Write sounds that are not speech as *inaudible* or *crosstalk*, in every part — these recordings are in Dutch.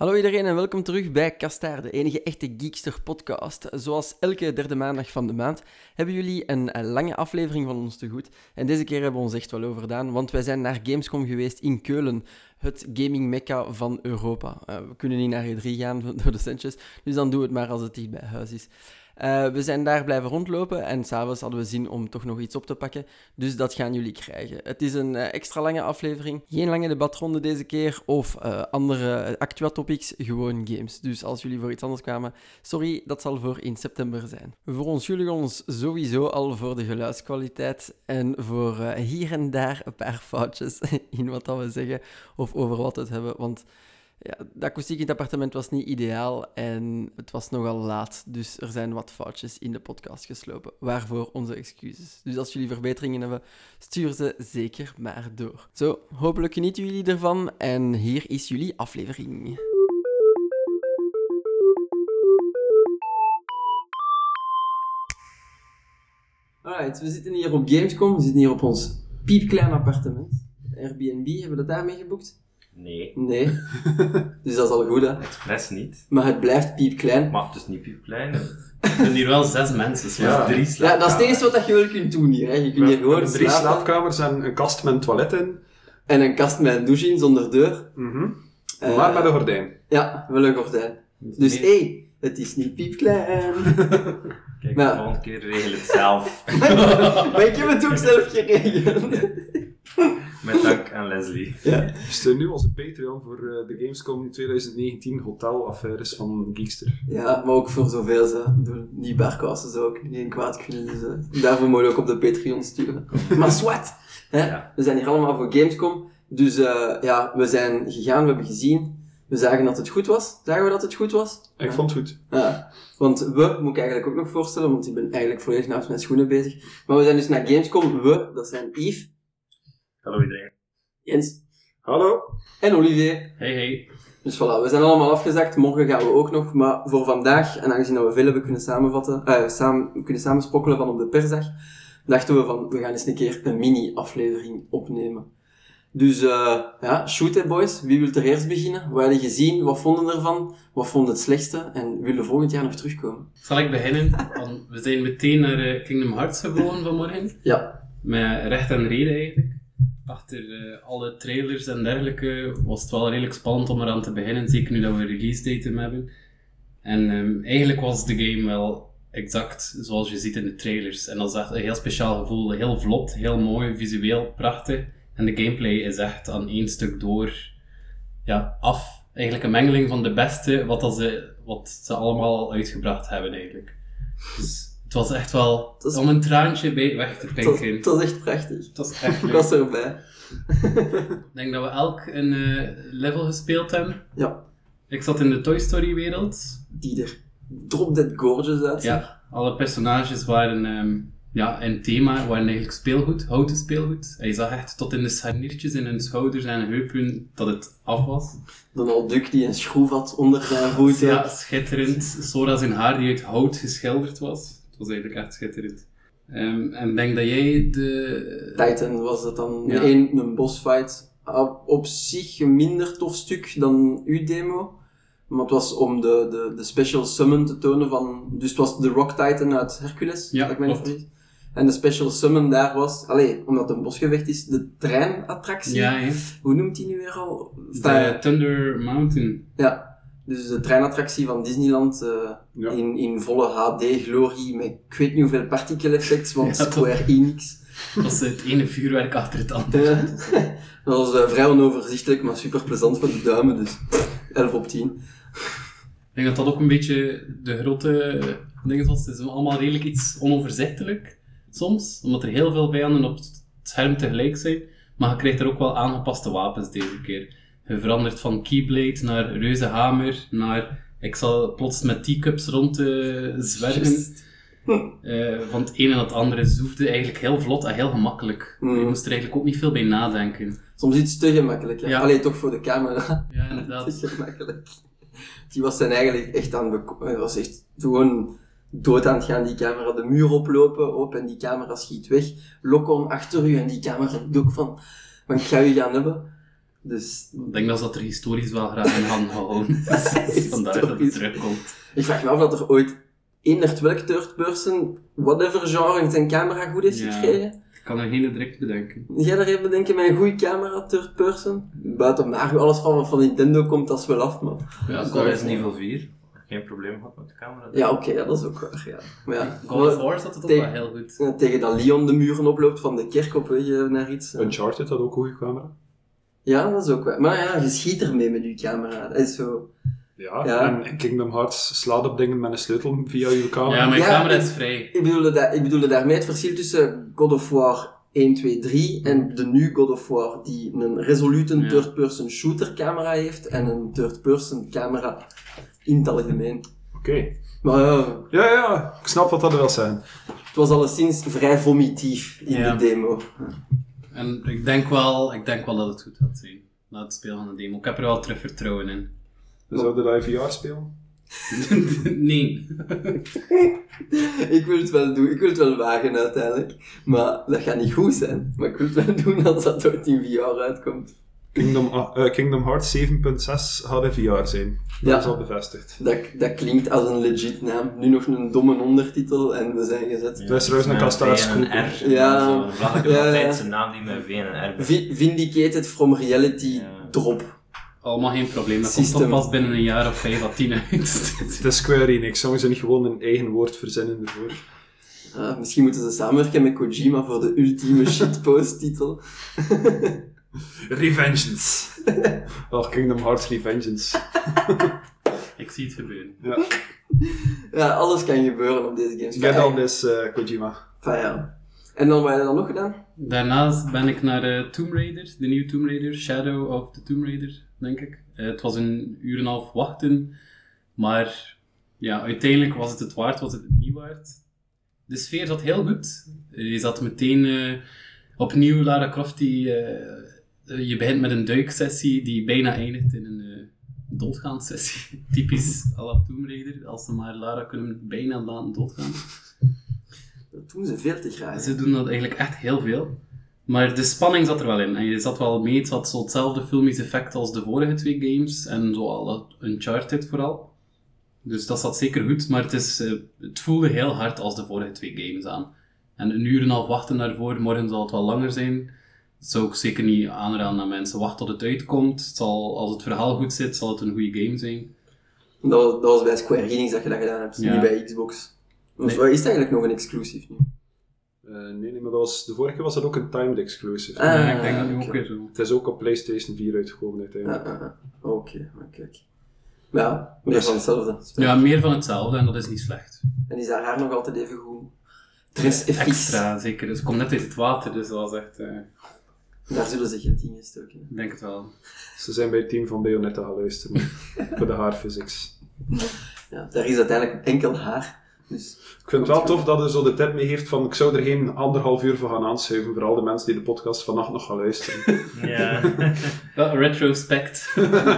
Hallo iedereen en welkom terug bij Kastaar, de enige echte Geekster podcast. Zoals elke derde maandag van de maand hebben jullie een, een lange aflevering van ons te goed. En deze keer hebben we ons echt wel overdaan, want wij zijn naar Gamescom geweest in Keulen, het gaming mecca van Europa. Uh, we kunnen niet naar E3 gaan *laughs* door de centjes, dus dan doe het maar als het dicht bij huis is. Uh, we zijn daar blijven rondlopen en s'avonds hadden we zin om toch nog iets op te pakken. Dus dat gaan jullie krijgen. Het is een uh, extra lange aflevering. Geen lange debatronde deze keer of uh, andere actua topics, gewoon games. Dus als jullie voor iets anders kwamen, sorry, dat zal voor in september zijn. We verontschuldigen ons sowieso al voor de geluidskwaliteit en voor hier en daar een paar foutjes *laughs* in wat we zeggen of over wat we het hebben. Want ja, de akoestiek in het appartement was niet ideaal en het was nogal laat. Dus er zijn wat foutjes in de podcast geslopen. Waarvoor onze excuses. Dus als jullie verbeteringen hebben, stuur ze zeker maar door. Zo, hopelijk genieten jullie ervan en hier is jullie aflevering. Alright, we zitten hier op Gamescom. We zitten hier op ons piepklein appartement. Airbnb, hebben we dat daarmee geboekt? Nee. Nee. *laughs* dus dat is al goed, hè? Expres niet. Maar het blijft piepklein. Maar het is niet piepklein. Er zijn hier wel zes mensen, zoals ja. drie Ja, dat is het eerste wat je wel kunt doen hier. Hè. Je kunt hier gewoon drie slapen. slaapkamers en een kast met een toilet in. En een kast met een douche in, zonder deur. Mm -hmm. uh, maar met een gordijn. Ja, wel een gordijn. Dus hé, hey, het is niet piepklein. *laughs* Kijk, maar... de volgende keer regel het zelf. *laughs* maar ik heb het ook zelf geregeld. *laughs* Met dank aan Leslie. Ja. Steun nu onze Patreon voor uh, de Gamescom 2019 hotelaffaires van Geekster. Ja, maar ook voor zoveel ze. Die barkousen zou ook niet kwaad kunnen. Dus uh, daarvoor moet je ook op de Patreon sturen. maar? Ja. We zijn hier allemaal voor Gamescom. Dus uh, ja, we zijn gegaan, we hebben gezien. We zagen dat het goed was. Zagen we dat het goed was? Ik vond het goed. Ja. Want we, moet ik eigenlijk ook nog voorstellen, want ik ben eigenlijk volledig naast mijn schoenen bezig. Maar we zijn dus naar Gamescom. We, dat zijn Yves. Hallo iedereen. Jens. Hallo. En Olivier. Hey, hey. Dus voilà, we zijn allemaal afgezakt. Morgen gaan we ook nog. Maar voor vandaag, en aangezien dat we veel hebben kunnen samenvatten, uh, samen, kunnen samensprokkelen van op de persdag, dachten we van, we gaan eens een keer een mini-aflevering opnemen. Dus uh, ja, shoot it boys. Wie wil er eerst beginnen? Wat hadden gezien? Wat vonden ervan? Wat vonden het slechtste? En willen volgend jaar nog terugkomen? Zal ik beginnen? we zijn meteen naar uh, Kingdom Hearts gewoon vanmorgen. Ja. Met recht en reden eigenlijk. Achter uh, alle trailers en dergelijke was het wel redelijk spannend om eraan te beginnen. Zeker nu dat we release datum hebben. En um, eigenlijk was de game wel exact zoals je ziet in de trailers. En dat is echt een heel speciaal gevoel. Heel vlot, heel mooi, visueel, prachtig. En de gameplay is echt aan één stuk door ja, af. Eigenlijk een mengeling van de beste wat, dat ze, wat ze allemaal al uitgebracht hebben eigenlijk. Dus het was echt wel om een traantje bij weg te pinken. Het was echt prachtig. Het was echt Ik was erbij. Ik denk dat we elk een uh, level gespeeld hebben. Ja. Ik zat in de Toy Story wereld. Die er drop dead gorgeous uit. Ja, alle personages waren um, ja, een thema, waren eigenlijk speelgoed, houten speelgoed. En je zag echt tot in de scharniertjes in hun schouders en heupen dat het af was. Donald Duck die een schroef had onder zijn voeten. Ja, schitterend. Sora zijn haar die uit hout geschilderd was. Was eigenlijk echt schitterend. Um, en denk dat jij de... Titan was dat dan. Ja. Een, een bossfight. Op zich een minder tof stuk dan uw demo. Maar het was om de, de, de special summon te tonen van... Dus het was de Rock Titan uit Hercules. Ja, dat ik En de special summon daar was... Allee, omdat het een bosgevecht is, de treinattractie. Ja, ja. Hoe noemt die nu weer al? De Thunder Mountain. Ja. Dus de treinattractie van Disneyland uh, ja. in, in volle HD-glorie, met ik weet niet hoeveel partikeleffects, want *laughs* ja, Square Enix. Dat was het ene vuurwerk achter het *laughs* andere. dat was uh, vrij onoverzichtelijk, maar super plezant voor de duimen, dus 11 op 10. Ik denk dat dat ook een beetje de grote dingen was. Het is allemaal redelijk iets onoverzichtelijk, soms, omdat er heel veel vijanden op het scherm tegelijk zijn. Maar je krijgt er ook wel aangepaste wapens deze keer. Je verandert van Keyblade naar Reuzenhamer, naar ik zal plots met teacups rond te zwerven. Uh, van het ene naar het andere. Hoefde eigenlijk heel vlot en heel gemakkelijk. Mm. Je moest er eigenlijk ook niet veel bij nadenken. Soms iets te gemakkelijk, ja. ja. Alleen toch voor de camera. Ja, *laughs* inderdaad. te gemakkelijk. Die was dan eigenlijk echt aan het was echt gewoon dood aan het gaan, die camera. De muur oplopen, op en die camera schiet weg. Lokon achter u en die camera doet ook van, van ik ga u gaan hebben. Dus Ik denk dat ze dat er historisch wel graag in gaan houden. *laughs* Dus *laughs* Vandaar dat het terugkomt. ik vraag me af dat er ooit eender welk third person, whatever genre, zijn camera goed heeft Ja. gekregen. Ik kan er geen direct bedenken. Jij daar even denken met een goede camera, third person? Buiten Mario, alles van wat van Nintendo komt, dat is wel af, man. Ja, dat is is niveau 4. Geen probleem gehad met de camera. Ja, oké, ja, dat is ook waar, ja. Maar ja, God of War zat het ook wel heel goed. tegen dat Leon de muren oploopt van de kerk op weg eh, naar iets. Uncharted had ook een goede camera. Ja, dat is ook waar. Maar ja, je schiet ermee met je camera. Dat is zo... Ja, Ja. en Kingdom Hearts slaat op dingen met een sleutel via je camera. Ja, mijn Ja, camera is vrij. Ik bedoelde, da ik bedoelde daarmee het verschil tussen God of War 1, 2, 3 en de nu God of War, die een resolute Ja. third-person shooter camera heeft en een third-person camera in het algemeen. Oké. Maar ja, Ja, ja, ik snap wat dat wil zijn. het was alleszins vrij vomitief in Ja. de demo. En ik denk, wel, ik denk wel dat het goed gaat zijn. Na het spelen van de demo. Ik heb er wel terug vertrouwen in. Zouden dat in VR spelen? *laughs* nee. *laughs* ik wil het wel doen, ik wil het wel wagen uiteindelijk. Maar dat gaat niet goed zijn. Maar ik wil het wel doen als dat ooit in VR uitkomt. Kingdom, eh, Kingdom Hearts 7.6 gaat in VR zijn. Dat Ja. is al bevestigd. Dat, dat klinkt als een legit naam. Nu nog een domme ondertitel en we zijn gezet. Dat is trouwens een kastaars. Ja. Zo, belachelijk Ja, altijd ja. zijn naam die met V en een R Vindicated from reality Ja. drop. Allemaal geen probleem. Dat komt System. toch pas binnen een jaar of vijf à tien uit. *laughs* Het is Square Enix. Zouden ze niet gewoon een eigen woord verzinnen ervoor? Ah, misschien moeten ze samenwerken met Kojima voor de ultieme *laughs* shitpost-titel. *laughs* Revengeance. *laughs* Oh, Kingdom Hearts Revengeance. *laughs* ik zie het gebeuren. Ja. Ja, alles kan gebeuren op deze games. Get on this, eh, Kojima. enfin, ja. En dan wat heb je dan nog gedaan? Daarnaast ben ik naar eh, Tomb Raider, de nieuwe Tomb Raider, Shadow of the Tomb Raider, denk ik. Eh, het was een uur en een half wachten, maar ja, uiteindelijk was het het waard, was het het niet waard. De sfeer zat heel goed. Eh, Je zat meteen eh, opnieuw Lara Croft, die, eh, je begint met een duiksessie die bijna eindigt in een eh doodgaansessie. *laughs* Typisch à la Tomb Raider, als ze maar Lara kunnen bijna laten doodgaan. Dat doen ze veel te graag. Ze doen dat eigenlijk echt heel veel. Maar de spanning zat er wel in. En je zat wel mee, het had zo hetzelfde filmisch effect als de vorige twee games. En zo alle Uncharted vooral. Dus dat zat zeker goed. Maar het, is, eh, het voelde heel hard als de vorige twee games aan. En een uur en een half wachten daarvoor, morgen zal het wel langer zijn. Dat zou ik zeker niet aanraden aan mensen. Wacht tot het uitkomt. Het zal, als het verhaal goed zit, zal het een goede game zijn. Dat, was- dat was bij Square Enix dat je dat gedaan hebt, Ja. niet bij Xbox. Of Nee. wat is het eigenlijk nog een exclusief nu? Eh, nee, nee, maar dat was, de vorige keer was dat ook een timed exclusive. Ah, Ja, ik denk dat nu ook weer zo. Het is ook op PlayStation 4 uitgekomen uiteindelijk. ah, ah. Oké, oké. ja, meer Dus- van hetzelfde. Ja, meer van hetzelfde en dat is niet slecht. En is haar haar nog altijd even goed? Tres FX. Extra, zeker. Dus het komt net uit het water, dus dat was echt... eh, Daar zullen ze geld in gestoken. ik denk het wel. Ze zijn bij het team van Bayonetta gaan luisteren. *laughs* voor de haarphysics. Ja, daar is uiteindelijk enkel haar. Dus Ik vind het wel tof dat hij zo de tip mee heeft van ik zou er geen anderhalf uur voor gaan aanschuiven voor al de mensen die de podcast vannacht nog gaan luisteren. *laughs* Ja. Retrospect.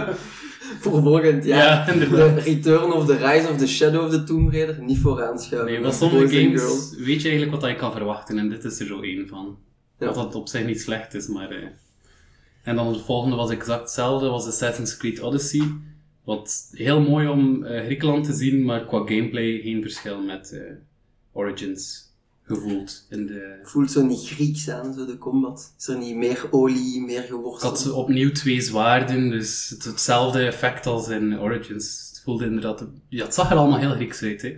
*laughs* voor volgend jaar. Ja, De. Return of the Rise of the Shadow of the Tomb Raider, niet vooraan schuiven. Nee, van sommige games girls. weet je eigenlijk wat je kan verwachten en dit is er zo één van. Ja. Dat op zich niet slecht is, maar... eh. En dan het volgende was exact hetzelfde, was Assassin's Creed Odyssey. Wat heel mooi om eh, Griekenland te zien, maar qua gameplay geen verschil met eh, Origins gevoeld. In de... Voelt zo niet Grieks aan, zo de combat. Is er niet meer olie, meer Ik geworsteld? had zo opnieuw twee zwaarden, dus het, hetzelfde effect als in Origins. Het voelde inderdaad... Ja, het zag er allemaal heel Grieks uit, hè.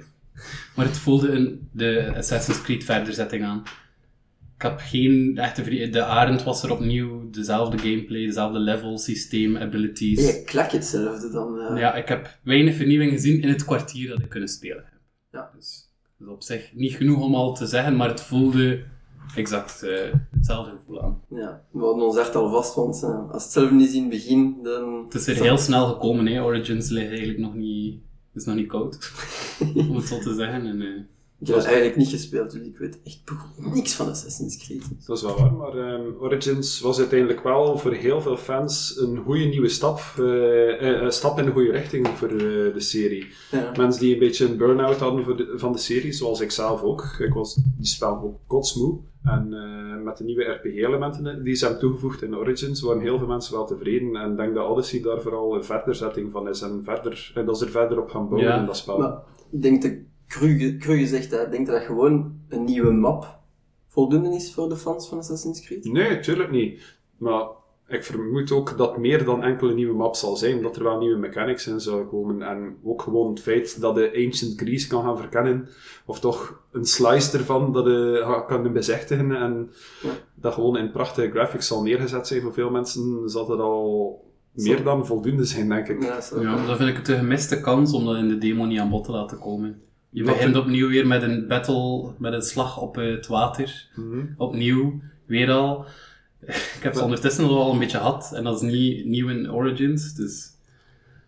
Maar het voelde een, de Assassin's Creed verderzetting aan. Ik heb geen echte De Arend was er opnieuw, dezelfde gameplay, dezelfde level, systeem, abilities. Ja, klak hetzelfde dan. eh. Ja, ik heb weinig vernieuwing gezien in het kwartier dat ik kunnen spelen heb. Ja. Dus, dus op zich niet genoeg om al te zeggen, maar het voelde exact eh, hetzelfde gevoel aan. Ja, we hadden ons echt al vast, want eh, als het zelf niet het begin, dan... Het is er heel snel gekomen, hè. Origins ligt eigenlijk nog niet, is nog niet koud, *laughs* om het zo te zeggen. En, Ik heb het eigenlijk niet gespeeld, dus ik weet echt niks van Assassin's Creed. Dat is wel waar, maar ehm, Origins was uiteindelijk wel voor heel veel fans een goede nieuwe stap. eh, eh, een stap in de goede richting voor eh, de serie. Ja. Mensen die een beetje een burn-out hadden voor de- van de serie, zoals ik zelf ook. Ik was die spel ook kotsmoe. En eh, met de nieuwe RPG-elementen die ze hebben toegevoegd in Origins, waren heel veel mensen wel tevreden. En ik denk dat Odyssey daar vooral een verderzetting van is. En, verder, en dat ze er verder op gaan bouwen Ja. in dat spel. Maar ik denk dat cru, cru gezegd, hè, denk dat gewoon een nieuwe map voldoende is voor de fans van Assassin's Creed. Nee, tuurlijk niet. Maar ik vermoed ook dat meer dan enkele nieuwe map zal zijn, dat er wel nieuwe mechanics in zullen komen. En ook gewoon het feit dat de Ancient Greece kan gaan verkennen, of toch een slice ervan dat je ga- kan bezichtigen. En Ja. dat gewoon in prachtige graphics zal neergezet zijn voor veel mensen, zal dat al meer dan voldoende zijn, denk ik. Ja. Ja, dat vind ik een gemiste kans om dat in de demo niet aan bod te laten komen. Je begint opnieuw weer met een battle, met een slag op het water. Mhm. Opnieuw, weer al. Ik heb ze ondertussen al een beetje gehad, en dat is niet nieuw in Origins, dus...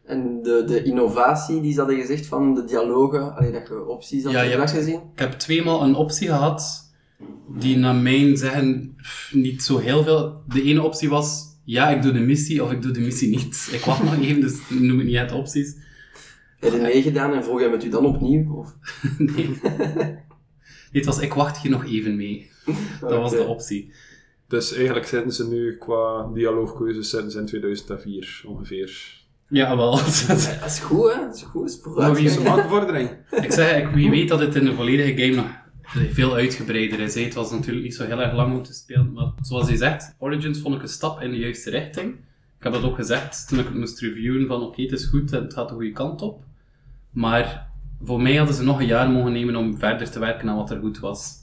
En de, de innovatie die ze hadden gezegd van de dialogen, allee, dat je opties had, Ja, je hebt- gezien? Ik heb tweemaal een optie gehad, die naar mijn zeggen pff, niet zo heel veel... De ene optie was, ja, ik doe de missie, of ik doe de missie niet. Ik wacht nog *laughs* even, dus noem het niet uit opties. Heb je nee gedaan en vroeg hij met u dan opnieuw? Of? *laughs* Nee. Nee, het was, ik wacht hier nog even mee. Dat was de optie. Dus eigenlijk zitten ze nu qua dialoogkeuzes zitten ze in 2004 ongeveer. Ja, wel. Dat is goed, hè? Dat is goed, is Maar wie is Ze vooruitgang. maken vordering. ik zeg, ik, wie weet dat het in de volledige game nog veel uitgebreider is. hè. Het was natuurlijk niet zo heel erg lang om te spelen, maar zoals je zegt, Origins vond ik een stap in de juiste richting. Ik heb dat ook gezegd toen ik het moest reviewen, van oké, het is goed en het gaat de goede kant op. Maar voor mij hadden ze nog een jaar mogen nemen om verder te werken aan wat er goed was.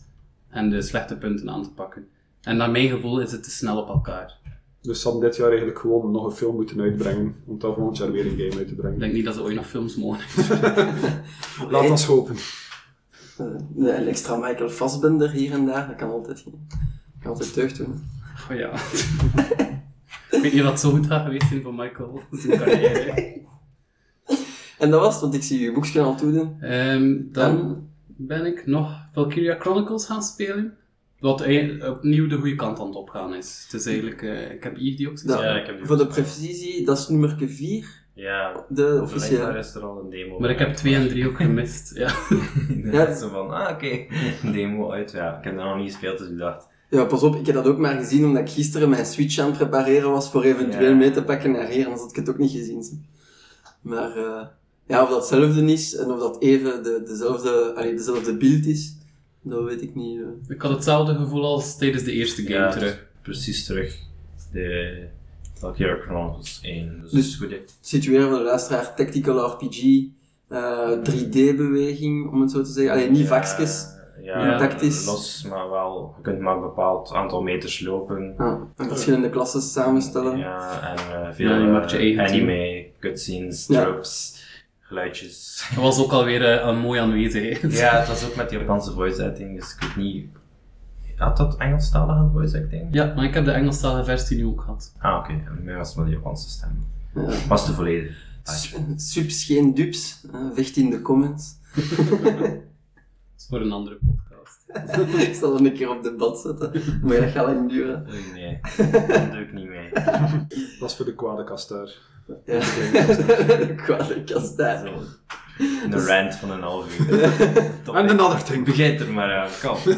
En de slechte punten aan te pakken. En naar mijn gevoel is het te snel op elkaar. Dus ze hadden dit jaar eigenlijk gewoon nog een film moeten uitbrengen, om dan volgend jaar weer een game uit te Ik brengen. denk niet dat ze ooit nog films mogen. *laughs* *laughs* Laat ons hopen. Eh, Een extra Michael Fassbender hier en daar, dat kan altijd, kan altijd deugd doen. Oh ja. *laughs* ik weet niet wat zo goed gaat geweest zijn voor Michael. Zijn carrière. En dat was het, want ik zie je boekje al toedoen. Ehm, dan ben ik nog Valkyria Chronicles gaan spelen. Wat ei- opnieuw de goede kant aan het opgaan is. Het is eigenlijk, eh, ik heb Eve die ook gezien. Ja, Ja, ik heb die voor de precisie, dat is nummer 4, Ja, de officiële. is er al een demo. Maar ik heb 2 en 3 ook gemist. Ja. *laughs* Ja. Zo van, ah oké, een demo uit. Ja, ik heb dat nog niet gespeeld, dus ik dacht, Ja, pas op, ik heb dat ook maar gezien omdat ik gisteren mijn Switch aan het prepareren was voor eventueel Ja. mee te pakken naar hier, anders had ik het ook niet gezien. Maar eh, ja, of dat hetzelfde is en of dat even de, dezelfde, allee, dezelfde beeld is, dat weet ik niet. eh. Ik had hetzelfde gevoel als tijdens de eerste game ja, terug. precies terug. De Valkyria Chronicles 1. Dus, Dus- dus. Situeren voor de luisteraar, tactical RPG, eh, 3D-beweging, om het zo te zeggen. Allee, niet vakjes. Ja, Ja. Tactisch. los, maar wel. Je kunt maar een bepaald aantal meters lopen. En verschillende klassen samenstellen. Ja, en eh, veel Ja, je maakt je eh, eigen anime, cutscenes, Ja. tropes, geluidjes. Dat was ook alweer eh, een mooie aanwezigheid. *laughs* ja, het was ook met die Japanse voice acting, dus ik weet niet... Had dat Engelstalige voice acting? Ja, maar ik heb de Engelstalige versie nu ook gehad. Ah, oké. En mij was het met de Japanse stem. Ja. Was de volledige. Su- Subs, geen dubs. eh, vecht in de comments. *laughs* Is voor een andere podcast. *laughs* ik zal hem een keer op debat zetten. Maar dat gaat lang duren. Oei, nee. *laughs* Dat doe ik niet mee. *laughs* Dat is voor de kwade kastaar. Ja. Kwade kastaar. Een rant van een half uur. En another thing. Begint er maar aan. Kom.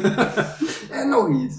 En nog iets.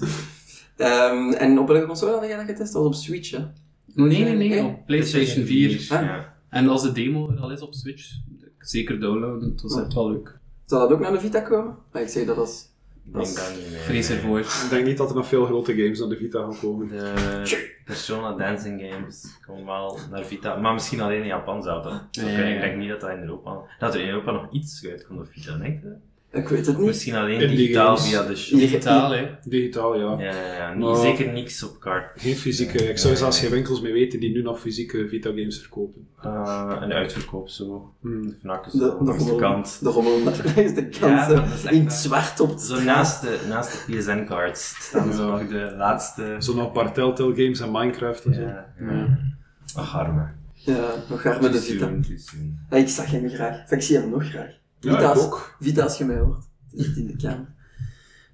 Ehm, en op welke console had jij dat getest? Dat was op Switch, hè? Nee, nee, nee, Nee? op PlayStation 4. Ja. En als de demo er al is op Switch, zeker downloaden, het was echt wel leuk. Zal dat ook naar de Vita komen? Maar ik zeg dat als... Ik denk dat niet. Vrees ervoor. Ik denk niet dat er nog veel grote games naar de Vita gaan komen. De Persona Dancing Games komen wel naar Vita, maar misschien alleen in Japan zou dat. kunnen. ja, Ik denk niet dat dat in Europa, dat er in Europa nog iets uitkomt op Vita, denk je? Ik weet het niet. Misschien alleen digitaal games. via de shop. Digitaal, hè. Digitaal, ja. Ja, ja, ja. Niet, Maar- zeker niks op kaart. Geen fysieke. Ik zou zelfs geen winkels meer weten die nu nog fysieke Vita games verkopen. Uh, een uitverkoop zo. Hmm. De Fnac De, zo, de, langs de rommel, kant. de langs de kant. Ja, zo, dat is echt in het zwart op Zo naast de, naast de PSN-cards staan zo nog de laatste... Zo nog een paar Telltale games en Minecraft en zo. Ja, ja. Ach, arme. Ja, nog graag met de Vita. Ja, ik zag hem graag. Ik zie hem nog graag. Ja, Vita, ik als, ook. Vita als je mij hoort. Het zit in de kamer.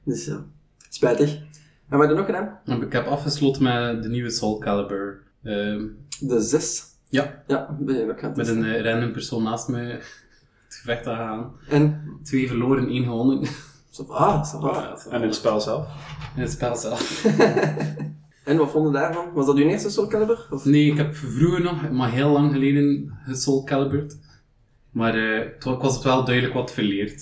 Dus ja, spijtig. En wat heb je nog gedaan? Ik heb afgesloten met de nieuwe Soul Calibur. Ehm, De zes. ja, Ja, ben je ook gaan met een eh, random persoon naast me *laughs* het gevecht aan gaan. En, Twee verloren, één gewonnen. *laughs* Va, ça va. Ja, En in het spel zelf. In het spel zelf. *laughs* En wat vonden daarvan? Was dat uw eerste Soul Calibur? Of? Nee, ik heb vroeger nog, maar heel lang geleden, gesoul calibered. Maar ik was het wel duidelijk wat verleerd.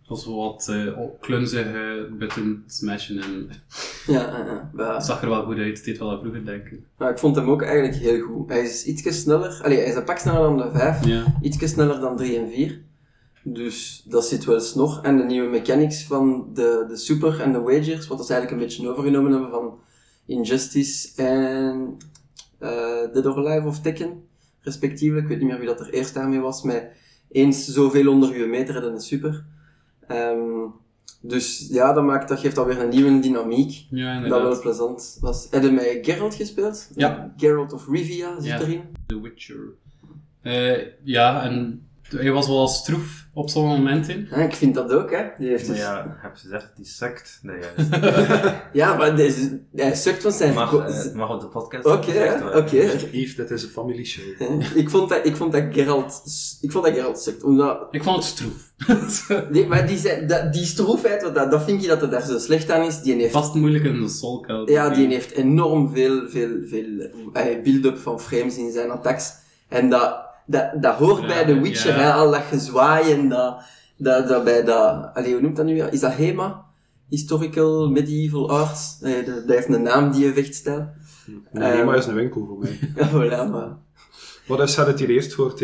Het was wel wat eh klunzige button smashen en *laughs* Ja, ja, ja. Ja. het zag er wel goed uit. Het deed wel aan vroeger denken. Maar ik vond hem ook eigenlijk heel goed. Hij is iets sneller, allee, hij is een pak sneller dan de 5, Ja. sneller dan 3 en 4. Dus dat zit wel eens nog. En de nieuwe mechanics van de, de Super en de Wagers, wat ze eigenlijk een beetje overgenomen hebben van Injustice en eh Dead or Alive of Tekken, respectievelijk. Ik weet niet meer wie dat er eerst daarmee was, met eens zoveel onder je meter dan de Super. Ehm, dus ja, dat, maakt, dat geeft alweer een nieuwe dynamiek. Ja, Dat wel plezant was. Heb je met Geralt gespeeld? Ja. Geralt of Rivia zit Ja. erin. The Witcher. Eh, ja, en hij was wel stroef op sommige momenten. Ja, ik vind dat ook, hè. Die heeft Maar dus... ja, heb je gezegd, die sukt. Nee, juist. *laughs* Ja, maar deze, hij sukt van zijn... mag, go- eh, mag op de podcast Oké, oké. Yves, dit is een family show. ik, vond dat, ik vond dat Geralt... Ik vond dat Geralt sukt, omdat... Ik vond het stroef. *laughs* Die, maar die, zei- dat, die stroefheid, wat dat, dat vind je dat het daar zo slecht aan is, die heeft... Vast moeilijk in de soul calibur. Ja, die heeft enorm veel, veel, veel eh, build-up van frames in zijn attacks. En dat, dat, dat hoort Ja, bij The Witcher, ja. hè, al dat gezwaai en dat, dat, dat bij dat... Allee, hoe noemt dat nu weer? Is dat HEMA? Historical Medieval Arts? Nee, dat, dat heeft een naam, die vechtstijl. Nee, Ehm. maar is een winkel voor mij. *laughs* Ja, voilà, maar... Wat is het hier eerst voor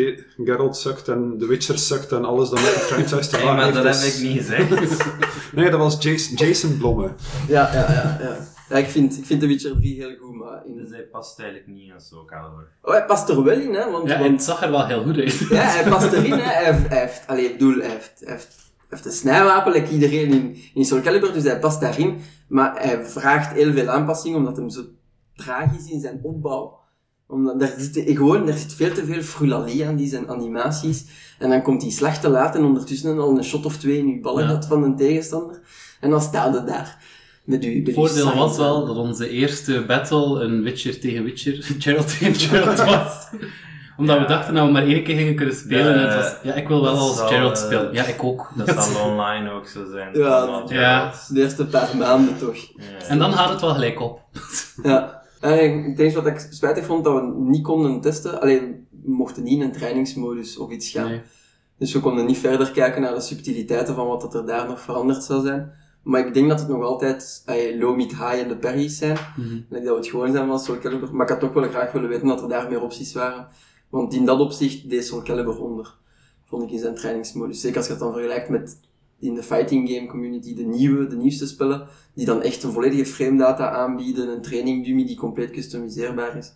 Geralt sukt en The Witcher sukt en alles dat met de franchise te *laughs* Nee, maken maar heeft. dat heb ik niet gezegd. *laughs* Nee, dat was Jason, Jason Blomme. Ja, ja, ja, ja. Ja ik, vind, ik vind The Witcher 3 heel goed, maar... In... Dus hij past eigenlijk niet in Soul Calibur. Oh, hij past er wel in, hè, want... Ja, want- het zag er wel heel goed uit. Ja, hij past erin. Hè. Hij heeft, hij heeft, allee, ik bedoel, hij heeft, hij heeft, hij heeft een snijwapen, like iedereen in, in Soul Calibur, dus hij past daarin. Maar hij vraagt heel veel aanpassing, omdat hem zo traag is in zijn opbouw. Omdat daar zit, gewoon, daar zit veel te veel frulalie aan die zijn animaties. En dan komt die slag te laat en ondertussen al een shot of twee in je ballen Ja. had van een tegenstander. En dan staat je daar. Met u, met Het voordeel was wel dat onze eerste battle een Witcher tegen Witcher, *laughs* Geralt tegen Geralt was. Omdat we dachten dat we maar één keer gingen kunnen spelen. en het was, ja, ik wil wel als zal, Geralt eh, spelen. Ja, ik ook. Dat Dat zal *laughs* online ook zo zijn. Ja, ja. De eerste paar maanden toch. Ja. En dan gaat het wel gelijk op. *laughs* Ja. En ik denk wat ik spijtig vond dat we niet konden testen. Alleen, we mochten niet in een trainingsmodus of iets gaan. Nee. Dus we konden niet verder kijken naar de subtiliteiten van wat dat er daar nog veranderd zou zijn. Maar ik denk dat het nog altijd low, mid, high en de parries zijn. Mhm. Dat we het gewoon zijn van Soul Calibur. Maar ik had toch wel graag willen weten dat er daar meer opties waren. Want in dat opzicht deed Soul Calibur onder. Vond ik in zijn trainingsmodus. Zeker als je het dan vergelijkt met in de fighting game community, de nieuwe, de nieuwste spellen, die dan echt een volledige frame data aanbieden, een training dummy die compleet customiseerbaar is.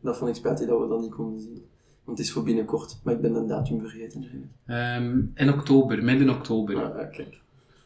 Dat vond ik spijtig dat we dat niet konden zien. Want het is voor binnenkort, maar ik ben de datum vergeten. Ehm, in oktober, midden oktober. Ah, ja,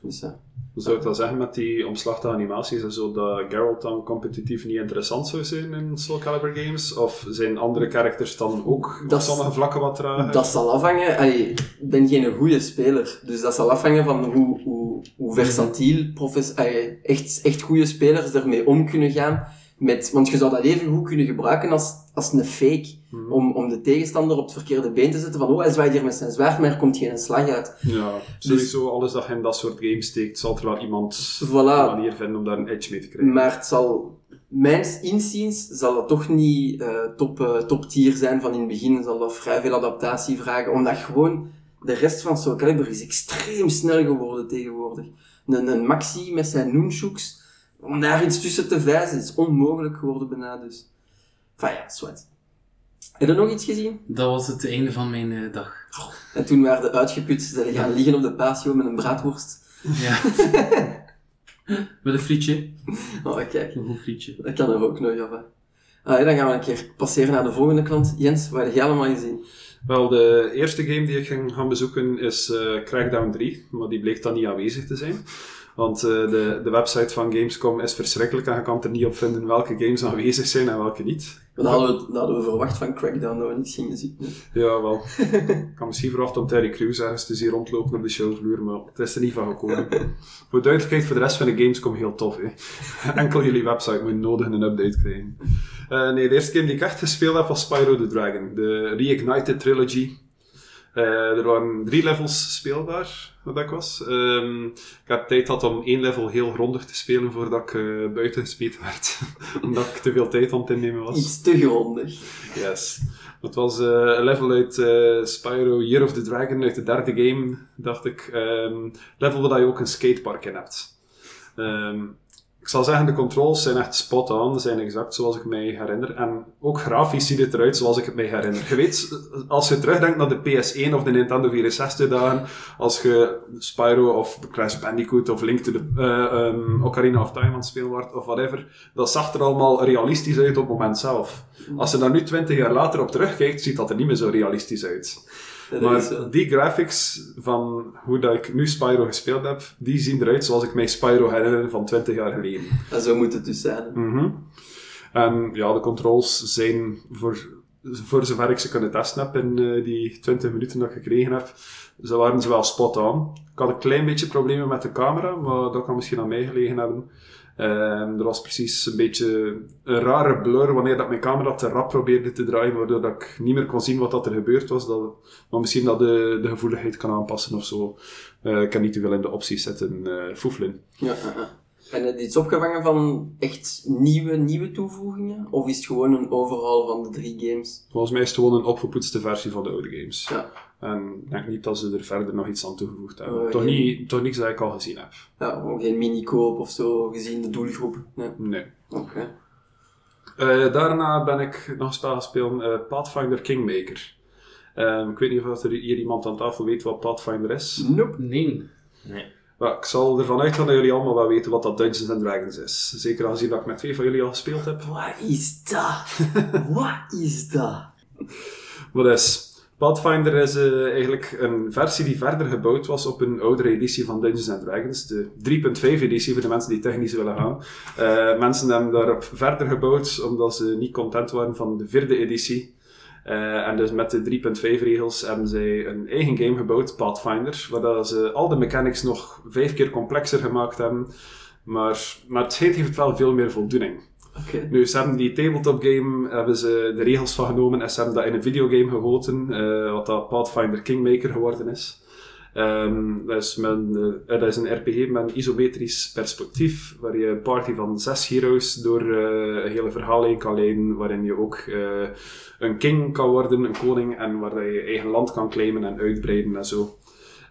Dus ja. Zou ik dan zeggen met die omslachtige animaties en zo, dat Geralt dan competitief niet interessant zou zijn in Soul Calibur games? Of zijn andere characters dan ook op Dat is- sommige vlakken wat trager? Dat zal afhangen, allee, ik ben geen goede speler, dus dat zal afhangen van hoe, hoe, hoe versatiel profes, allee, echt, echt goede spelers ermee om kunnen gaan. Met, want je zou dat even goed kunnen gebruiken als, als een fake, Mhm. om, om de tegenstander op het verkeerde been te zetten, van oh, hij zwaait hier met zijn zwaard, maar er komt geen slag uit. Ja, sowieso alles dat in dat soort games steekt, zal er wel iemand Voilà. een manier vinden om daar een edge mee te krijgen. Maar het zal, mijns inziens, zal dat toch niet eh, top, eh, top tier zijn van in het begin. Zal dat vrij veel adaptatie vragen, omdat gewoon de rest van Soul Calibur is extreem snel geworden tegenwoordig. Een, een Maxi met zijn nunchuks, om daar iets tussen te vijzen, is onmogelijk geworden bijna dus. Enfin ja, zwart. Heb je nog iets gezien? Dat was het einde van mijn eh, dag. En toen waren de uitgeput, ze zijn gaan liggen op de patio met een braadworst. Ja. *laughs* Met een frietje. Oh, kijk. Een goed frietje. Dat kan er ook nog. Ah, ja, dan gaan we een keer passeren naar de volgende klant. Jens, wat heb jij allemaal gezien? Wel, de eerste game die ik ging gaan bezoeken is eh, Crackdown 3, maar die bleek dan niet aanwezig te zijn. Want eh, de, de website van Gamescom is verschrikkelijk en je kan er niet op vinden welke games aanwezig zijn en welke niet. Dat hadden, we, dat hadden we verwacht van Crackdown, dat we niets gingen zien. *laughs* Ja, wel. ik had misschien verwacht om Terry Crews ergens te zien rondlopen op de showvloer, maar het is er niet van gekomen. voor duidelijkheid, voor de rest van de Gamescom heel tof. Hè. *laughs* Enkel jullie website moet nodig een update krijgen. Eh, nee, de eerste game die ik echt gespeeld heb was Spyro the Dragon, de Reignited Trilogy. Eh, er waren drie levels speelbaar, wat ik was. Ehm, ik heb tijd gehad om één level heel grondig te spelen voordat ik eh, buiten gesmeten werd. *laughs* Omdat ik te veel tijd aan het innemen was. Iets te grondig. Yes. Het was eh, een level uit eh, Spyro Year of the Dragon, uit de derde game, dacht ik. Ehm level waar je ook een skatepark in hebt. Ehm, ik zal zeggen, de controls zijn echt spot on, zijn exact zoals ik mij herinner. En ook grafisch ziet het eruit zoals ik het mij herinner. Je weet, als je terugdenkt naar de PS1 of de Nintendo 64 dagen, als je Spyro of Crash Bandicoot of Link to the ehm, Ocarina of Time aan wordt, of whatever, dat zag er allemaal realistisch uit op het moment zelf. Als je daar nu 20 jaar later op terugkijkt, ziet dat er niet meer zo realistisch uit. Dat. Maar die graphics van hoe dat ik nu Spyro gespeeld heb, die zien eruit zoals ik mij Spyro herinner van 20 jaar geleden. En zo moet het dus zijn. Mhm. En ja, de controls zijn voor, voor zover ik ze kunnen testen heb in eh, die 20 minuten dat ik gekregen heb, ze waren ze wel spot on. Ik had een klein beetje problemen met de camera, maar dat kan misschien aan mij gelegen hebben. Ehm, er was precies een beetje een rare blur wanneer dat mijn camera te rap probeerde te draaien, waardoor dat ik niet meer kon zien wat dat er gebeurd was. Dat, maar misschien dat de, de gevoeligheid kan aanpassen of zo. Eh, ik kan niet te veel in de opties zetten, eh foefelen. Ja. En heb je iets opgevangen van echt nieuwe, nieuwe toevoegingen? Of is het gewoon een overhaul van de drie games? Volgens mij is het gewoon een opgepoetste versie van de oude games. Ja. En ik denk niet dat ze er verder nog iets aan toegevoegd hebben. Oh, toch, geen- niet, toch niks dat ik al gezien heb. Ja, gewoon geen mini-koop of zo, gezien de doelgroep. Nee, Nee. oké. Eh, daarna ben ik nog een spel gaan spelen, eh, Pathfinder Kingmaker. Ehm, ik weet niet of er hier iemand aan tafel weet wat Pathfinder is. Nope. Nee. Nee. Maar ik zal ervan uitgaan dat jullie allemaal wel weten wat dat Dungeons and Dragons is. Zeker aangezien dat ik met twee van jullie al gespeeld heb. Wat is dat? *laughs* Wat is dat? Wat is? Pathfinder is eh, eigenlijk een versie die verder gebouwd was op een oudere editie van Dungeons and Dragons. De 3.5 editie voor de mensen die technisch willen gaan. Eh, mensen hebben daarop verder gebouwd omdat ze niet content waren van de vierde editie. Eh, en dus met de 3.5 regels hebben zij een eigen game gebouwd, Pathfinder, waar dat ze al de mechanics nog vijf keer complexer gemaakt hebben. Maar, maar het heeft wel veel meer voldoening. Nu, ze hebben die tabletop game, hebben ze de regels van genomen en ze hebben dat in een videogame gegoten, eh, wat dat Pathfinder Kingmaker geworden is. Ehm, dat, is eh, dat is een RPG met een isometrisch perspectief, waar je een party van zes heroes door eh, een hele verhaal heen kan leiden, waarin je ook eh, een king kan worden, een koning, en waar je eigen land kan claimen en uitbreiden en zo.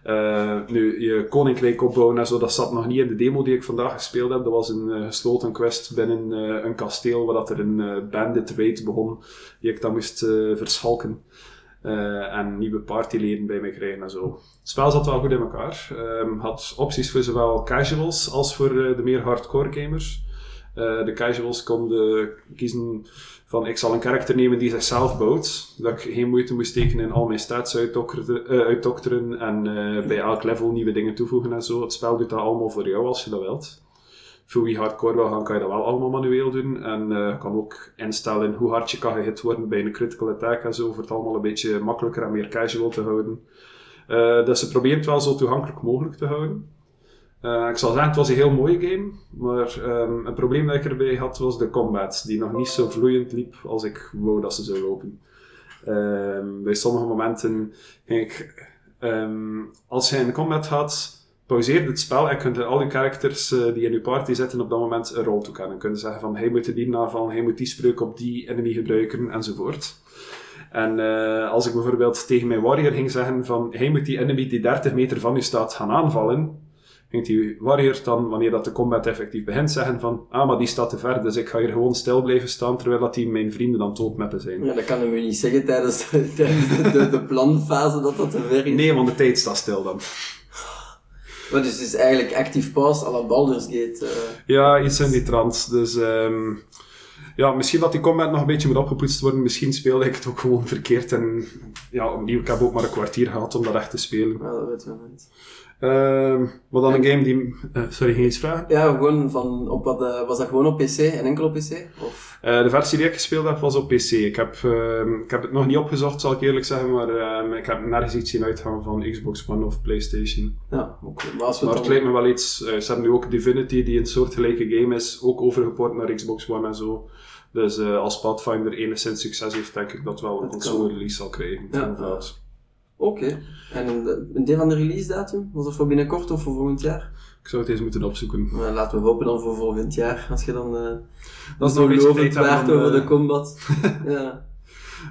Eh, nu, je koninkrijk opbouwen en zo, dat zat nog niet in de demo die ik vandaag gespeeld heb. Dat was een eh, gesloten quest binnen eh, een kasteel, waar dat er een eh, bandit raid begon, die ik dan moest eh, verschalken. Eh, en nieuwe partyleden bij me krijgen en zo. Het spel zat wel goed in elkaar. Ehm, had opties voor zowel casuals als voor eh, de meer hardcore gamers. Eh, de casuals konden kiezen van ik zal een karakter nemen die zichzelf bouwt. Dat ik geen moeite moest steken in al mijn stats uitdokteren, en bij elk level nieuwe dingen toevoegen en zo. Het spel doet dat allemaal voor jou als je dat wilt. Voor wie hardcore wil gaan, kan je dat wel allemaal manueel doen. En eh, je kan ook instellen hoe hard je kan gehit worden bij een critical attack en zo, voor het allemaal een beetje makkelijker en meer casual te houden. Eh, dus ze probeert het wel zo toegankelijk mogelijk te houden. Eh, ik zal zeggen, het was een heel mooie game, maar ehm, een probleem dat ik erbij had was de combat, die nog niet zo vloeiend liep als ik wou dat ze zou lopen. Ehm, bij sommige momenten ging ik, ehm, als je in combat gaat, pauzeert het spel en kunt al je characters eh, die in je party zitten op dat moment een rol toekennen. Kunnen zeggen van, hij moet die aanvallen, hij moet die spreuk op die enemy gebruiken, enzovoort. En eh, als ik bijvoorbeeld tegen mijn warrior ging zeggen van, hij moet die enemy die 30 meter van u staat gaan aanvallen, ging die warrior dan, wanneer dat de combat effectief begint, zeggen van, ah, maar die staat te ver, dus ik ga hier gewoon stil blijven staan, terwijl dat die mijn vrienden dan doodmeppen zijn. Ja, dat kan hem niet zeggen tijdens, de, tijdens de, de, de planfase dat dat te ver is. Nee, want de tijd staat stil dan. Maar dus het is eigenlijk active pause à la Baldur's Gate. eh. Ja, iets in die trant. Dus ehm, ja, misschien dat die combat nog een beetje moet opgepoetst worden. Misschien speelde ik het ook gewoon verkeerd. En ja, opnieuw, ik heb ook maar een kwartier gehad om dat echt te spelen. Ja, dat weten we niet. Ehm wat dan een game die... eh, sorry, ging je iets vragen? Ja, gewoon van, op wat, eh, was dat gewoon op PC en enkel op PC? Of? Eh, de versie die ik gespeeld heb was op PC. Ik heb, ehm, ik heb het nog niet opgezocht, zal ik eerlijk zeggen. Maar ehm, ik heb nergens iets zien uitgaan van Xbox One of PlayStation. Ja, oké. Maar als we Maar het dan- lijkt me wel iets. eh, ze hebben nu ook Divinity, die een soortgelijke game is, ook overgeport naar Xbox One en zo. Dus eh, als Pathfinder enigszins succes heeft, denk ik dat wel een console release zal krijgen. Ja, Oké. En een, een deel van de release datum? Was dat voor binnenkort of voor volgend jaar? Ik zou het eens moeten opzoeken. Maar laten we hopen dan voor volgend jaar. Als je dan eh Dat is zo nog een beetje waard over eh, de combat. *laughs* ja.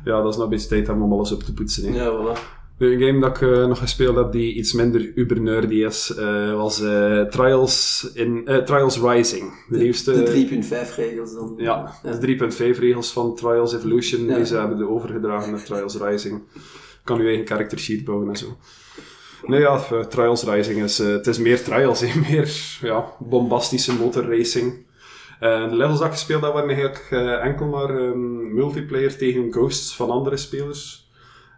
Ja, dat is nog een beetje tijd om alles op te poetsen. hè. ja, voilà. Een game dat ik eh, nog gespeeld heb die iets minder uber nerdy is, eh, was eh, Trials, in, eh, Trials Rising. De, nieuwste... De 3.5 regels dan. Ja, de 3.5 regels van Trials Evolution, Ja. die ze hebben overgedragen naar Trials Rising. Kan je eigen character sheet bouwen en zo. Nee, ja, eh, Trials Rising is, eh, het is meer Trials, *laughs* hè, meer ja, bombastische motorracing. Eh de levels dat ik gespeeld waren eigenlijk enkel maar ehm, multiplayer tegen ghosts van andere spelers.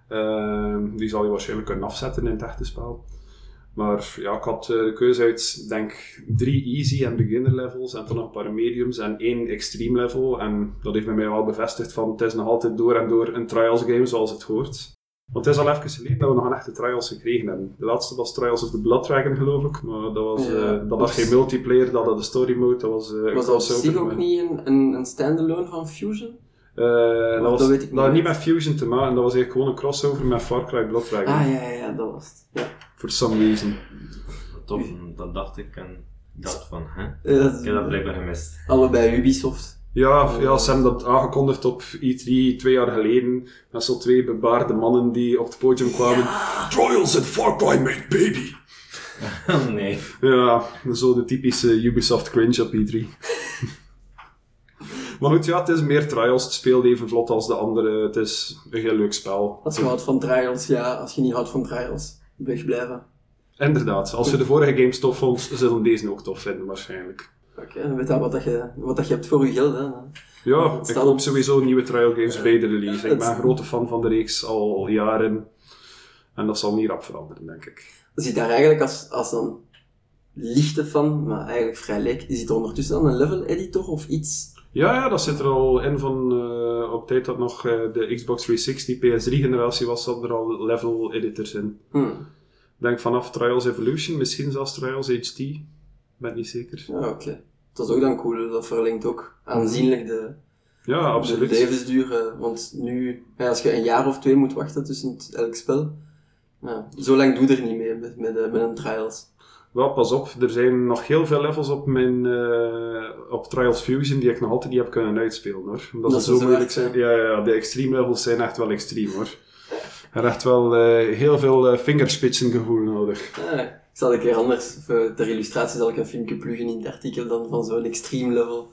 Ehm, die zal je waarschijnlijk kunnen afzetten in het echte spel. Maar ja, ik had de keuze uit, denk drie easy en beginner levels en dan nog een paar mediums en één extreme level. En dat heeft mij wel bevestigd van het is nog altijd door en door een trials game zoals het hoort. Want het is al even geleden dat we nog een echte trials gekregen hebben. De laatste was Trials of the Blood Dragon geloof ik, maar dat, was, Ja, eh, dat dat was geen multiplayer, dat had de story mode, dat was eh, Was dat op crossover zich ook niet een, een, een standalone van Fusion? Eh, dat, dat was, weet ik niet dat had niet met Fusion te maken, dat was eigenlijk gewoon een crossover met Far Cry Blood Dragon. Ah ja, ja, ja, dat was het. Ja. For some reason. Tof, dat dacht ik en dacht van, hè? Dat is Ik heb dat blijkbaar gemist. allebei Ubisoft. Ja, ja, ze hebben dat aangekondigd op E3 twee jaar geleden. Met zo'n twee bebaarde mannen die op het podium kwamen. Trials and Far Cry made baby. *laughs* nee. Ja, zo de typische Ubisoft cringe op E3. *laughs* maar goed, ja, het is meer Trials. Het speelt even vlot als de andere. Het is een heel leuk spel. Als je houdt van trials, ja. Als je niet houdt van trials, wegblijven. Inderdaad, als je de vorige games tof vond, zullen deze ook tof vinden waarschijnlijk. Oké, dan weet je wat, dat je, wat dat je hebt voor je geld. Hè. Ja, Het ik staat hoop op- sowieso nieuwe trial games bij de release. Ik Het- ben een grote fan van de reeks al jaren. En dat zal niet rap veranderen, denk ik. Zit daar eigenlijk als, als een lichte fan, maar eigenlijk vrij leek, zit er ondertussen dan een level editor of iets? Ja, ja, dat zit er al in van eh, op tijd dat nog eh, de Xbox 360 PS3 generatie was, zat er al level editors in. Hm. Ik denk vanaf Trials Evolution, misschien zelfs Trials HD. Ben niet zeker. Ja, oké. Dat is ook dan cool, dat verlengt ook aanzienlijk de, Ja, de absoluut. levensduur. eh, Want nu, als je een jaar of twee moet wachten tussen elk spel, ja, zo lang doe je er niet mee met, met, eh, met een trials. Wel, pas op, er zijn nog heel veel levels op mijn eh, op Trials Fusion die ik nog altijd niet heb kunnen uitspelen hoor. Omdat Dat ze zo moeilijk zijn. Ja, ja, de extreme levels zijn echt wel extreem hoor. Er echt wel heel veel eh, fingerspitsengevoel nodig. Ja, zal een keer anders, voor ter illustratie zal ik een filmpje pluggen in het artikel dan van zo'n extreme level.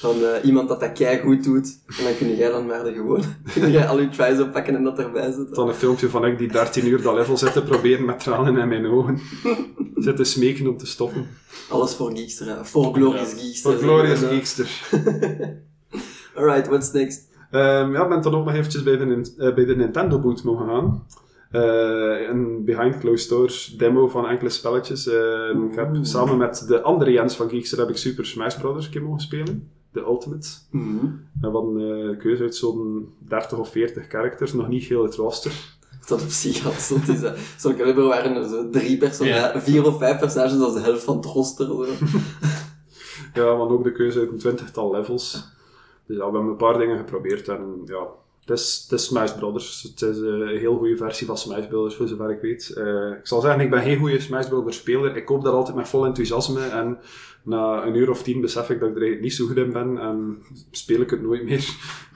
Van eh, iemand dat dat kei goed doet. En dan kun jij dan maar de gewoon. *laughs* kun jij al je tries oppakken en dat erbij zetten. Dan een filmpje van ik die 13 uur dat level zit te proberen met tranen in mijn ogen. *laughs* Zit te smeken om te stoppen. Alles voor Geekster, voor Glorious Geekster. Voor Glorious. Geekster. *laughs* Alright, what's next? Ehm, ja, ik ben dan ook nog eventjes bij de, eh, bij de Nintendo boot mogen gaan. Eh, een behind closed doors demo van enkele spelletjes. Ehm, ik heb samen met de andere Jens van Geekster heb ik Super Smash Bros. een keer mogen spelen. De Ultimate. Mhm. En we hadden eh, een keuze uit zo'n 30 of 40 characters, nog niet heel het roster. Dat op zich al zot is. Zo'n caliber waren er zo drie personages, vier of vijf personages, dat is de helft van het roster. *laughs* Ja, hadden ook de keuze uit een twintigtal levels. Dus ja, we hebben een paar dingen geprobeerd en ja, het is, het is Smash Brothers. Het is eh, een heel goede versie van Smash Brothers, voor zover ik weet. Eh, ik zal zeggen, ik ben geen goede Smash Brothers speler. Ik koop dat altijd met vol enthousiasme en na een uur of tien besef ik dat ik er eigenlijk niet zo goed in ben en speel ik het nooit meer.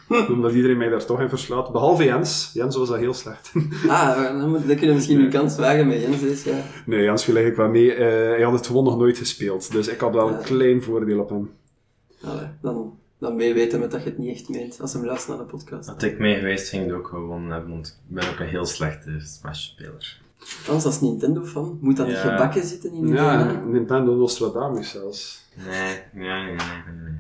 *laughs* Omdat iedereen mij daar toch in verslaat. Behalve Jens. Jens was dat heel slecht. Ah, dan, moet, dan kunnen misschien uw kans wagen met Jens eens, ja. nee, Jens viel eigenlijk wel mee. Eh, hij had het gewoon nog nooit gespeeld. Dus ik had wel Ja. een klein voordeel op hem. Allee, dan, dan ben je weten met dat je het niet echt meent, als hem luistert naar de podcast. Had ik mee geweest, ging ik het ook gewonnen hebben, want ik ben ook een heel slechte Smash-speler. Anders als Nintendo-fan, moet dat niet Ja. gebakken zitten in je Ja? Nintendo Nostradamus zelfs. Nee, nee, nee, nee, nee. nee.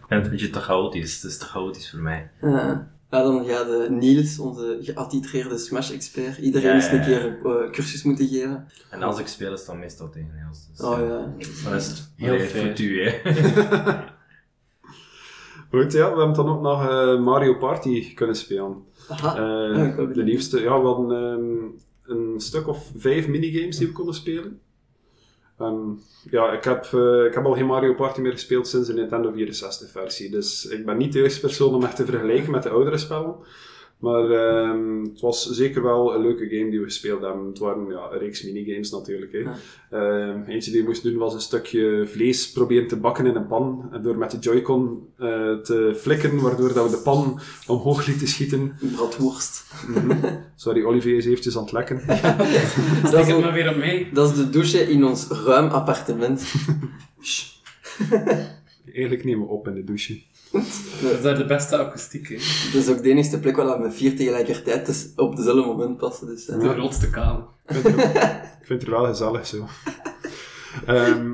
Ik vind het een beetje te chaotisch. Het is te chaotisch voor mij. Ja. Ja, dan gaat eh, Niels, onze geattitreerde Smash-expert, iedereen Ja, eens een keer een eh, cursus moeten geven. En als ik speel, is het dan meestal tegen Niels. Dus, Oh ja. ja. Dan is het Heel heel fair. voor u, hè. *laughs* *laughs* Goed, ja, we hebben dan ook nog eh, Mario Party kunnen spelen. Aha. Eh, Ja, de nieuwste, ja, we hadden ehm, een stuk of vijf minigames die we konden spelen. Ehm, ja, ik heb, eh, ik heb al geen Mario Party meer gespeeld sinds de Nintendo 64 versie, dus ik ben niet de juiste persoon om echt te vergelijken met de oudere spellen. Maar ehm, het was zeker wel een leuke game die we gespeeld hebben. Het waren ja, een reeks minigames natuurlijk. Hè. Ja. Ehm, eentje die we moesten doen was een stukje vlees proberen te bakken in een pan. En door met de Joy-Con eh, te flikkeren, waardoor dat we de pan omhoog lieten schieten. Bratwurst. Mhm. Sorry, Olivier is eventjes aan het lekken. *laughs* dat, Stik is het maar weer op mij. dat is de douche in ons ruim appartement. *laughs* Shh. Eigenlijk nemen we op in de douche. Dat is daar de beste akoestiek, hè. Dat is ook de enige plek waar we vier tegelijkertijd dus op dezelfde moment passen. Dus, eh. De grootste kamer. Ik vind het, ik vind het er wel gezellig zo. Ehm,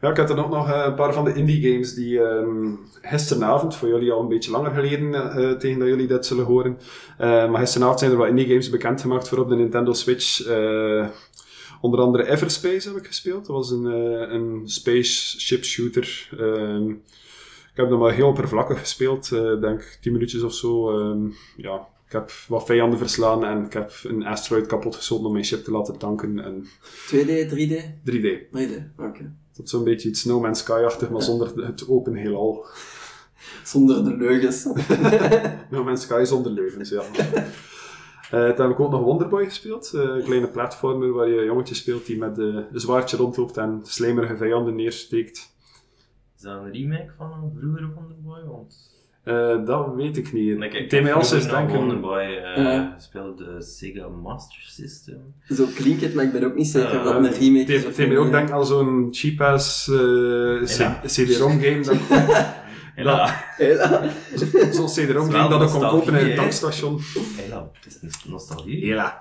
ja, ik had dan ook nog eh, een paar van de indie games die ehm, gisteravond, voor jullie al een beetje langer geleden, eh, tegen dat jullie dit zullen horen. Eh, maar gisteravond zijn er wat indie games bekendgemaakt voor op de Nintendo Switch. Eh, onder andere Everspace heb ik gespeeld. Dat was een, eh, een spaceship shooter. Ehm, ik heb hem maar heel oppervlakkig gespeeld, eh denk 10 minuutjes of zo. Ehm, ja, ik heb wat vijanden verslaan en ik heb een asteroid kapot geschoten om mijn ship te laten tanken. En 2D, 3D? 3D. 3D, oké. Dat is zo'n beetje iets No Man's Sky-achtig, maar zonder het open heelal. *laughs* Zonder de leugens. *laughs* No Man's Sky zonder leugens, ja. *laughs* Eh toen heb ik ook nog Wonderboy gespeeld. eh, een kleine platformer waar je een jongetje speelt die met eh, een zwaardje rondloopt en slijmerige vijanden neersteekt. Is dat een remake van een vroegere Wonderboy? Want Eh, dat weet ik niet. ik vroeger nog denken... Wonderboy eh Ja. gespeeld, de Sega Master System. Zo klinkt het, maar ik ben ook niet zeker Ja, of dat een remake is. niet. ook denk aan zo'n cheap-ass eh. CD-ROM game. *laughs* Dat, Hela, Hela. zo'n CD-ROM game dat ik kon kopen in een tankstation. hela, het is nostalgie. Ja.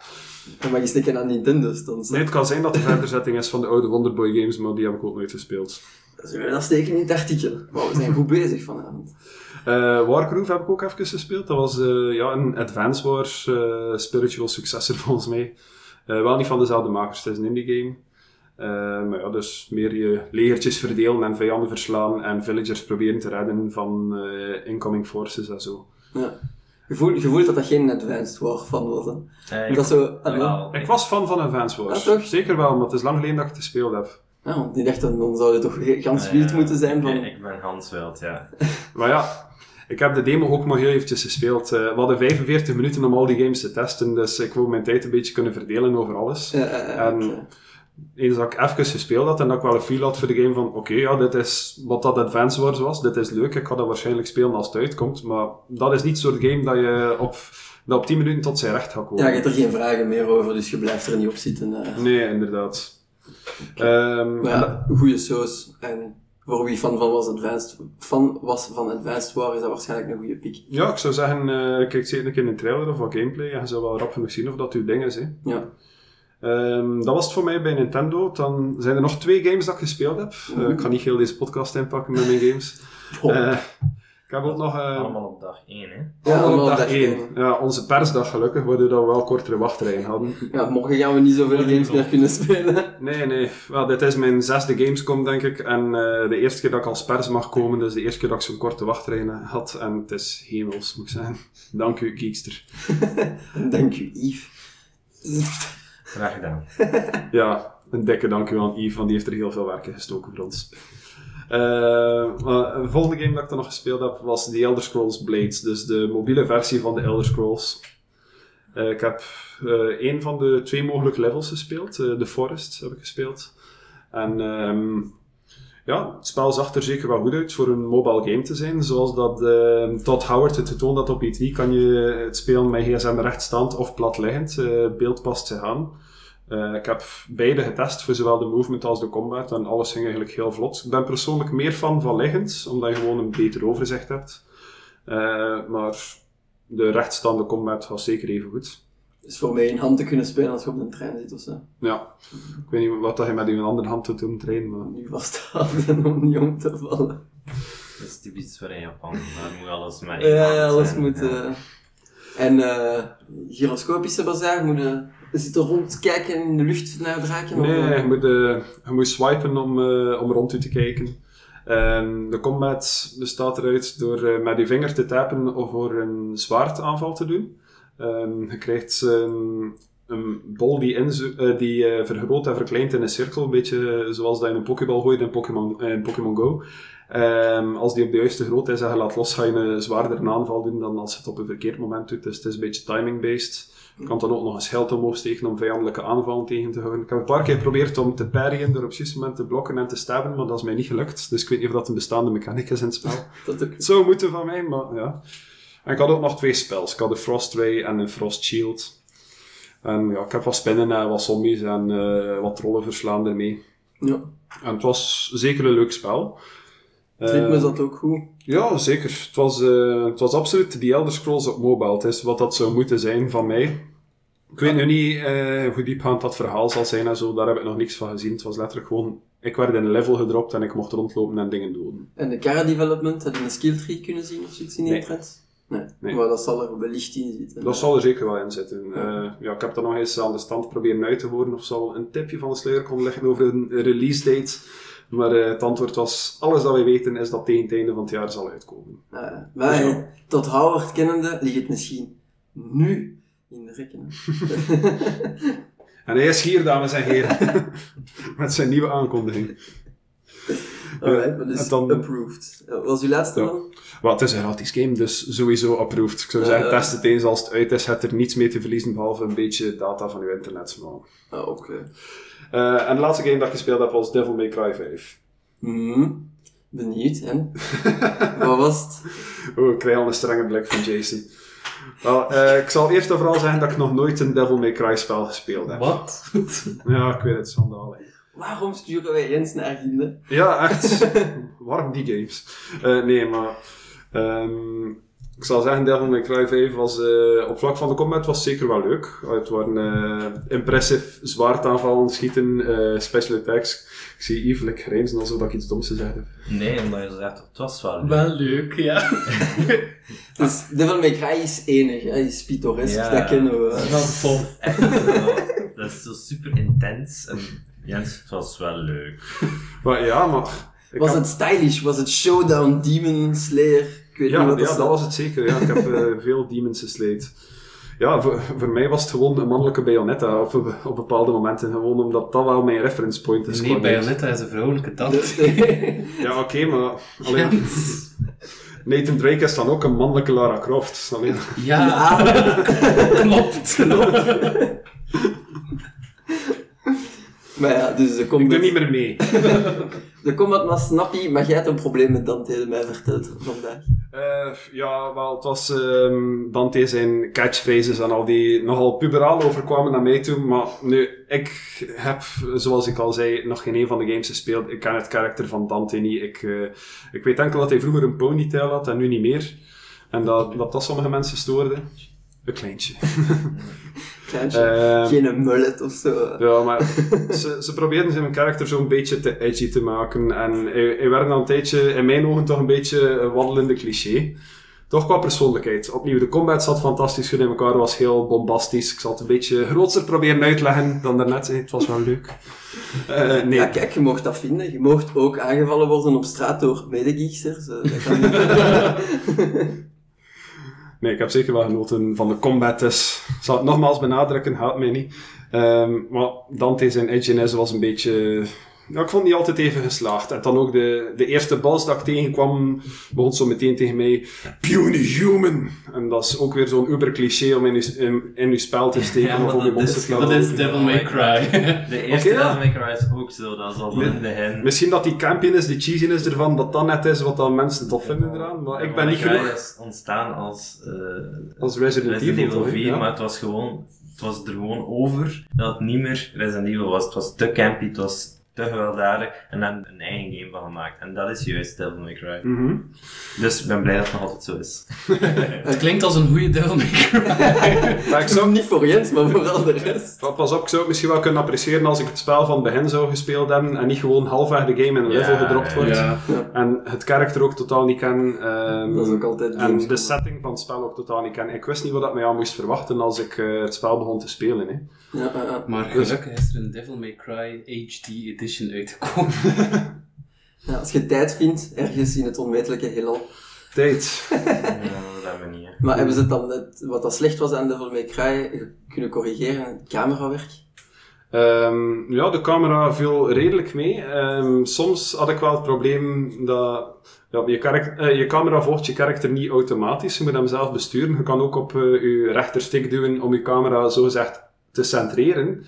Dan mag je steken aan Nintendo's. Dan Nee, het kan zijn dat de verderzetting is van de oude Wonderboy games, maar die heb ik ook nooit gespeeld. Zullen we dat steken in het artikel? Wow, we zijn goed bezig vanavond. Eh Wargroove heb ik ook even gespeeld. Dat was eh, ja, een Advance Wars eh, spiritual successor *laughs* volgens mij. Eh, wel niet van dezelfde makers, het is een indie game. Eh, maar ja, dus meer je legertjes verdelen en vijanden verslaan en villagers proberen te redden van eh, incoming forces en zo. Ja. Je voelt, je voelt dat dat geen Advanced War fan was. Hè? Dat zo... ah, Ik was fan van Advance Wars. Ah, toch? Zeker wel, maar het is lang geleden dat ik het gespeeld heb. Ja, want die dachten, dan zou het toch heel- gans wild moeten zijn van... Ik, ik ben Hans Wild, ja. *laughs* Maar ja, ik heb de demo ook maar heel eventjes gespeeld. Eh, we hadden 45 minuten om al die games te testen, dus ik wou mijn tijd een beetje kunnen verdelen over alles. Ja, En eens dat ik even gespeeld had en dat ik wel een feel had voor de game van oké, ja, dit is wat dat Advance Wars was, dit is leuk, ik ga dat waarschijnlijk spelen als het uitkomt, maar dat is niet zo'n game dat je op, dat op 10 minuten tot zijn recht gaat komen. Ja, je hebt er geen vragen meer over, dus je blijft er niet op zitten. eh. Nee, inderdaad. Ehm, Maar en ja, goede saus. En voor wie fan van was, Advanced, fan was van Advanced War, is dat waarschijnlijk een goede pick. Ja, ik zou zeggen, eh kijk zeker een keer een trailer of wat gameplay en je zou wel rap genoeg zien of dat uw ding is. Hè. Ja. Ehm, dat was het voor mij bij Nintendo. Dan zijn er nog twee games dat ik gespeeld heb. Eh, ik ga niet heel deze podcast inpakken met mijn games. Oh. Ik heb ook nog... eh, Allemaal op dag 1, hè. Ja, allemaal op dag dag 1. één. Ja, onze persdag gelukkig, waardoor dat we wel kortere wachtrijen hadden. Ja, morgen gaan we niet zoveel games meer kunnen spelen. Nee, nee. Wel, dit is mijn zesde Gamescom, denk ik. En eh, de eerste keer dat ik als pers mag komen, dus de eerste keer dat ik zo'n korte wachtrijen had. En het is hemels, moet ik zeggen. *laughs* Dank u, Geekster. *laughs* Dank u, Yves. Graag gedaan. Ja, een dikke dank u aan Yves, want die heeft er heel veel werk in gestoken voor ons. Eh, maar een volgende game dat ik dan nog gespeeld heb was The Elder Scrolls Blades, dus de mobiele versie van The Elder Scrolls. Eh, ik heb eh een van de twee mogelijke levels gespeeld, The Forest heb ik gespeeld. En ehm, ja, het spel zag er zeker wel goed uit voor een mobile game te zijn. Zoals dat eh, Todd Howard het getoond had op E3, kan je het spelen met gsm rechtstaand of platliggend. Eh beeld past zich aan. Eh, ik heb beide getest, voor zowel de movement als de combat, en alles ging eigenlijk heel vlot. Ik ben persoonlijk meer fan van liggend, omdat je gewoon een beter overzicht hebt. Eh, maar de rechtstaande combat was zeker even goed. Dus voor mij in hand te kunnen spelen als je op een trein zit of zo. Ja, ik weet niet wat dat je met je andere hand doet doen trainen, maar... Nu vasthouden *laughs* om niet om te vallen. Dat is typisch voor in Japan. Daar moet alles met Ja, alles moet... Ja. eh, En eh gyroscopische bazaar, moet je zitten rondkijken in de lucht naar draken? of, Nee, eh? je moet, eh, je moet swipen om, eh, om rond u te kijken. En de combat bestaat eruit door eh, met je vinger te tappen of voor een zwaardaanval te doen. Ehm, je krijgt een een bol die, eh, die vergroot en verkleint in een cirkel. Een beetje zoals dat je een pokeball gooit in Pokémon, in Pokémon Go. Ehm, als die op de juiste grootte is en je laat los, ga je een zwaardere aanval doen dan als je het op een verkeerd moment doet. Dus het is een beetje timing-based. Kan dan ook nog een schild omhoog steken om vijandelijke aanvallen tegen te houden. Ik heb een paar keer geprobeerd om te parryen door op het juiste moment te blokken en te stabben, maar dat is mij niet gelukt. Dus ik weet niet of dat een bestaande mechanic is in het spel. *laughs* Dat ook. Zou moeten van mij, maar ja. En ik had ook nog twee spells. Ik had een Frost Ray en een Frost Shield. En ja, ik heb wat spinnen en wat zombies en eh, wat trollen verslaan ermee. Ja. En het was zeker een leuk spel. Het ritme Eh, zat ook goed. ja, zeker. Het was, eh, het was absoluut die Elder Scrolls op mobile. Het is wat dat zou moeten zijn van mij. Ik weet nu niet eh, hoe diepgaand dat verhaal zal zijn en zo. Daar heb ik nog niks van gezien. Het was letterlijk gewoon... Ik werd in een level gedropt en ik mocht rondlopen en dingen doen. En de Cara Development, had je een skill tree kunnen zien of zoiets in die Nee. trends? Nee. Nee. Maar dat zal er wellicht in zitten. Dat zal er zeker wel in zitten. Eh, ja, ik heb dat nog eens aan de stand proberen uit te horen of zal een tipje van de sluier kon leggen over een release date. Maar eh, het antwoord was, alles dat wij weten is dat tegen het einde van het jaar zal uitkomen. Maar eh, tot Howard kennende ligt het misschien nu in de rekken. hè. *laughs* En hij is hier, dames en heren, *laughs* met zijn nieuwe aankondiging. Alright, dus dan- approved. Eh, Wat was uw laatste Ja. dan? Het is een gratis game, dus sowieso approved. Ik zou Ja, zeggen, ja. test het eens als het uit is. Het er niets mee te verliezen, behalve een beetje data van uw internet. Maar... Ah, oké. Eh, en de laatste game dat ik gespeeld heb was Devil May Cry 5. Hmm. Benieuwd, en? *laughs* Wat was het? Oh, ik krijg al een strenge blik van Jason. Wel, eh, ik zal eerst en vooral zeggen dat ik nog nooit een Devil May Cry spel gespeeld heb. Wat? *laughs* Ja, ik weet het, schandalig. Waarom sturen wij eens naar Ginde? Ja, echt. *laughs* Waarom die games? Eh, nee, maar... ehm, ik zal zeggen, Devil May Cry 5 was... eh, op vlak van de combat was zeker wel leuk. Het waren eh impressive zwaardaanvallen, schieten, eh, special attacks. Ik zie Yves like, grijnzen alsof ik iets doms gezegd heb. Nee, omdat je zegt, het was wel leuk. Wel leuk, ja. *laughs* Dus Devil May Cry is enig, hij is pittoresk, Ja. dat kennen we. Wel tof. Echt zo, dat is zo super intens. En Jens, het was wel leuk. *laughs* Maar ja, maar... Was heb- het stylish? Was het Showdown Demon Slayer? Ik weet Ja, niet wat ja dat dat was het zeker. Ja. Ik heb eh, *laughs* veel demons gesleed. Ja, voor, voor mij was het gewoon een mannelijke Bayonetta op, op bepaalde momenten. Gewoon omdat dat wel mijn reference point is. Nee. Bayonetta is een vrouwelijke tand. *laughs* Ja, oké, maar... Alleen, Nathan Drake is dan ook een mannelijke Lara Croft. Alleen, Ja, Ja, klopt. Maar ja, dus de ik doe niet meer mee. *laughs* De combat maar snappie, maar jij hebt een probleem met Dante, mij verteld vandaag. Eh, ja, wel, het was ehm Dante zijn catchphrases en al die nogal puberaal overkwamen naar mij toe. Maar nu, ik heb, zoals ik al zei, nog geen een van de games gespeeld. Ik ken het karakter van Dante niet. Ik, eh, ik weet enkel dat hij vroeger een ponytail had en nu niet meer. En dat dat, dat sommige mensen stoorde. Een kleintje. *laughs* Ehm, Geen mullet of zo. Ja, maar *laughs* ze, ze probeerden zijn karakter zo'n beetje te edgy te maken. En hij, hij werd dan een tijdje, in mijn ogen, toch een beetje een wandelende cliché. Toch qua persoonlijkheid. Opnieuw, de combat zat fantastisch goed in elkaar, was heel bombastisch. Ik zal het een beetje groter proberen uit te leggen dan daarnet. Het was wel leuk. Eh, nee. Ja, kijk, je mocht dat vinden. Je mocht ook aangevallen worden op straat door medegeeksters. Dat kan niet. *laughs* Nee, ik heb zeker wel genoten van de combat. Dus zal het nogmaals benadrukken, haat mij niet. Ehm, maar Dante zijn edginess was een beetje... Ja, ik vond die altijd even geslaagd. En dan ook de, de eerste boss dat ik tegenkwam, begon zo meteen tegen mij... Puny human! En dat is ook weer zo'n uber cliché om in je, in, je spel te steken *laughs* Ja, of om je te. Dat is Devil May Cry. *laughs* De eerste. Devil May Cry is ook zo, dat is al in begin. Misschien dat die campiness, die cheesiness ervan, dat dat net is wat dan mensen tof vinden eraan. Maar ik ben niet genoeg is ontstaan als, eh, als Resident, Resident Evil. Evil toch, 4, ja? maar het was gewoon, het was er gewoon over dat het niet meer Resident Evil was. Het was te campy, het was te gewelddadig en dan een eigen game van gemaakt. En dat is juist Devil May Cry. Mhm. Dus ik ben blij dat het nog altijd zo is. *laughs* Het klinkt als een goede Devil May Cry. *laughs* Maar ik zou Niet voor Jens, maar voor al de rest. Pa- Pas op, ik zou het misschien wel kunnen appreciëren als ik het spel van begin zou gespeeld hebben en niet gewoon halfweg de game in een Ja, level gedropt wordt. Ja. En het karakter ook totaal niet ken. ehm, Dat is ook altijd En games. de setting van het spel ook totaal niet ken. Ik wist niet wat ik mij aan moest verwachten als ik eh, het spel begon te spelen. Hè. Ja, ja, ja. Maar gelukkig is er een Devil May Cry HD edition uitgekomen. *laughs* Ja, als je tijd vindt, ergens in het onmetelijke heelal. Tijd. *laughs* Ja, dat hebben we niet. Maar hebben ze het dan net, wat dat slecht was aan Devil May Cry, kunnen corrigeren? Camerawerk? Ehm, ja, de camera viel redelijk mee. Ehm, soms had ik wel het probleem dat ja, je, eh, je camera volgt je karakter niet automatisch. Je moet hem zelf besturen. Je kan ook op eh, je rechterstick duwen om je camera zo gezegd te centreren.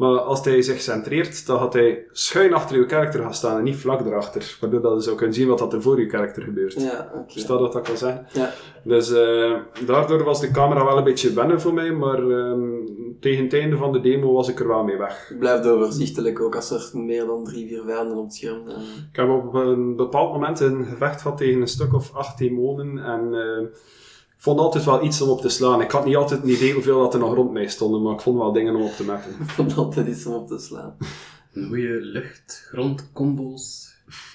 Maar als hij zich centreert, dan gaat hij schuin achter je karakter gaan staan en niet vlak erachter. Waardoor dat je zou kunnen zien wat dat er voor je karakter gebeurt. Ja, oké. Verstaat dat wat ik wil zeggen? Ja. Dus eh, daardoor was de camera wel een beetje wennen voor mij, maar ehm, tegen het einde van de demo was ik er wel mee weg. Het blijft overzichtelijk ook als er meer dan drie, vier vijanden op het scherm zijn. Ik heb op een bepaald moment een gevecht gehad tegen een stuk of acht demonen en eh, vond altijd wel iets om op te slaan. Ik had niet altijd een idee hoeveel dat er nog rond mij stonden, maar ik vond wel dingen om op te mappen. *laughs* Ik vond altijd iets om op te slaan. Een goede lucht-grond-combo's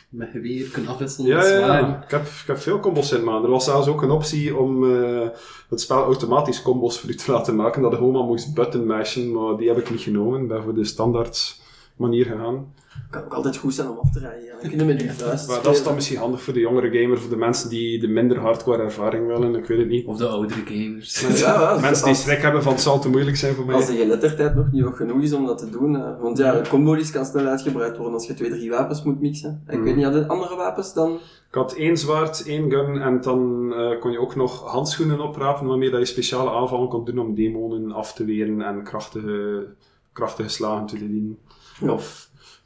met geweer kunnen afwisselen Ja, met ja, ja. Ik, heb, ik heb veel combos in, maar er was zelfs ook een optie om eh, het spel automatisch combos voor u te laten maken, dat gewoon maar moest button mashen, maar die heb ik niet genomen. Ik ben voor de standaard manier gegaan. Kan ook altijd goed zijn om af te rijden. Dan kunnen we je vuist Maar dat is dan misschien handig voor de jongere gamer, voor de mensen die de minder hardcore ervaring willen, ik weet het niet. Of de oudere gamers. Ja, ja, als- Mensen die schrik hebben van het zal te moeilijk zijn voor mij. Als de geletterdheid nog niet hoog genoeg is om dat te doen. hè. Want ja, een combo list kan snel uitgebreid worden als je twee, drie wapens moet mixen. En ik weet niet, hadden andere wapens dan... Ik had één zwaard, één gun en dan eh, kon je ook nog handschoenen oprapen waarmee dat je speciale aanvallen kon doen om demonen af te weren en krachtige, krachtige slagen te dienen. Ja. Of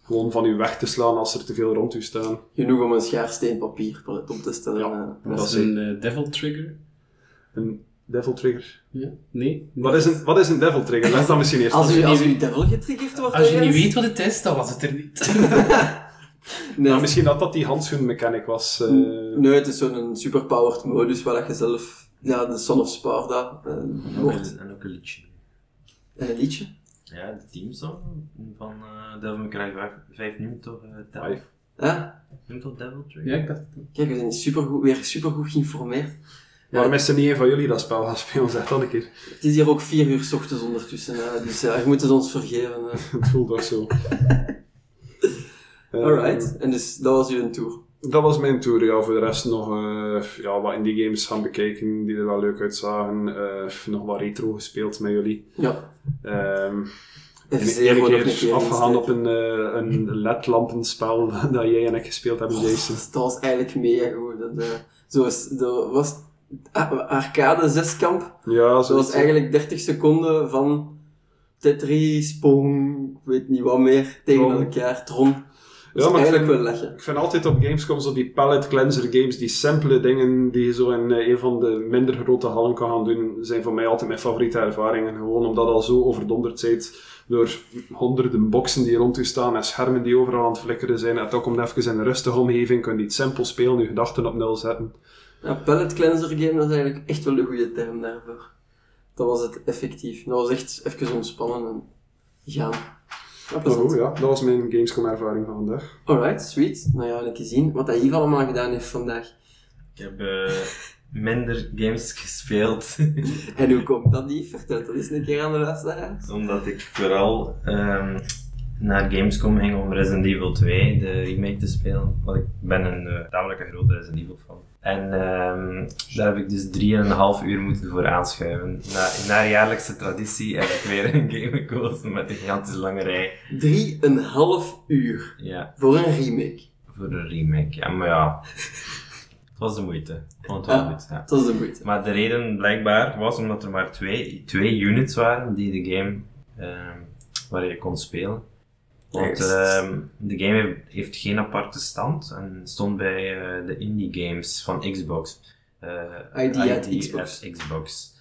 gewoon van u weg te slaan als er te veel rond u staan. Genoeg om een schaar, papier op te stellen. Ja. hè. Dat is een eh, Devil Trigger. Een devil trigger. Ja? Nee? Wat is een, wat is een devil trigger? Leg dat misschien eerst Als u, als u devil getriggerd wordt Als je niet ergens- weet wat het is, dan was het er niet. *laughs* *laughs* Nee, Maar misschien dat dat die handschoen mechanic was. eh. nee, het is zo'n superpowered modus waar je zelf... Ja, de Son of Sparda eh, En ook wordt. een- En ook een liedje. En een liedje. Ja, de teamsong van uh, Devil May Cry 5, 5 noemt toch uh, Devil? Vijf. Ja, Noemt toch Devil Trigger? Ja, ik dacht het. kijk, we zijn supergoed, weer supergoed geïnformeerd. Waarom is er niet een van jullie dat spel gaan spelen? Zeg dan een keer. Het is hier ook vier uur s ochtends ondertussen, hè, dus ja, je moet het ons vergeven. hè. *laughs* Het voelt ook zo. Eh, *laughs* Alright, en dus dat was uw tour. Dat was mijn tour, ja. Voor de rest nog eh, ja, wat indie games gaan bekijken die er wel leuk uitzagen. Eh, nog wat retro gespeeld met jullie. Ja, Ehm even een keer afgegaan op een, eh, een LED-lampenspel *laughs* dat jij en ik gespeeld hebben, Jason. Dat was eigenlijk. Dat, eh, zo is, dat was arcade zeskamp. Ja, Dat zo was eigenlijk 30 seconden van Tetris, Pong, ik weet niet wat meer, tegen Tron. elkaar, Tron. Ja, is maar ik vind- wel lachen. Ik vind altijd op Gamescom zo die palette cleanser games, die simpele dingen die je zo in eh, een van de minder grote hallen kan gaan doen, zijn voor mij altijd mijn favoriete ervaringen. Gewoon omdat al zo overdonderd bent door honderden boxen die rond u staan en schermen die overal aan het flikkeren zijn. En ook om even in een rustige omgeving kun je iets simpel spelen, je gedachten op nul zetten. Ja, palette cleanser game, dat is eigenlijk echt wel een goede term daarvoor. Dat was het effectief. Dat was echt even ontspannen en gaan. Ja, Maar plezant. goed, ja, dat was mijn Gamescom ervaring van vandaag. Alright, sweet. Nou ja, een keer zien wat hij Yves allemaal gedaan heeft vandaag. Ik heb eh, minder games gespeeld. *laughs* En hoe komt dat niet? Vertel dat eens een keer aan de luisteraars. Omdat ik vooral ehm, naar Gamescom ging om Resident Evil 2, de remake, te spelen. Want ik ben een uh, tamelijk grote Resident Evil fan. En um, daar heb ik dus 3,5 uur moeten voor aanschuiven. Na, naar jaarlijkse traditie heb ik weer een game gekozen met een gigantisch lange rij. Drieënhalf uur Ja, voor een remake. voor een remake. Ja, maar ja. Het was de moeite. Het wel Ja. goed. Ja. Dat is de moeite. Maar de reden blijkbaar was omdat er maar twee, twee units waren die de game ehm, waar je kon spelen. Want ehm, de game heeft, heeft geen aparte stand en stond bij eh, de indie games van Xbox. Eh, ID at Xbox. at Xbox.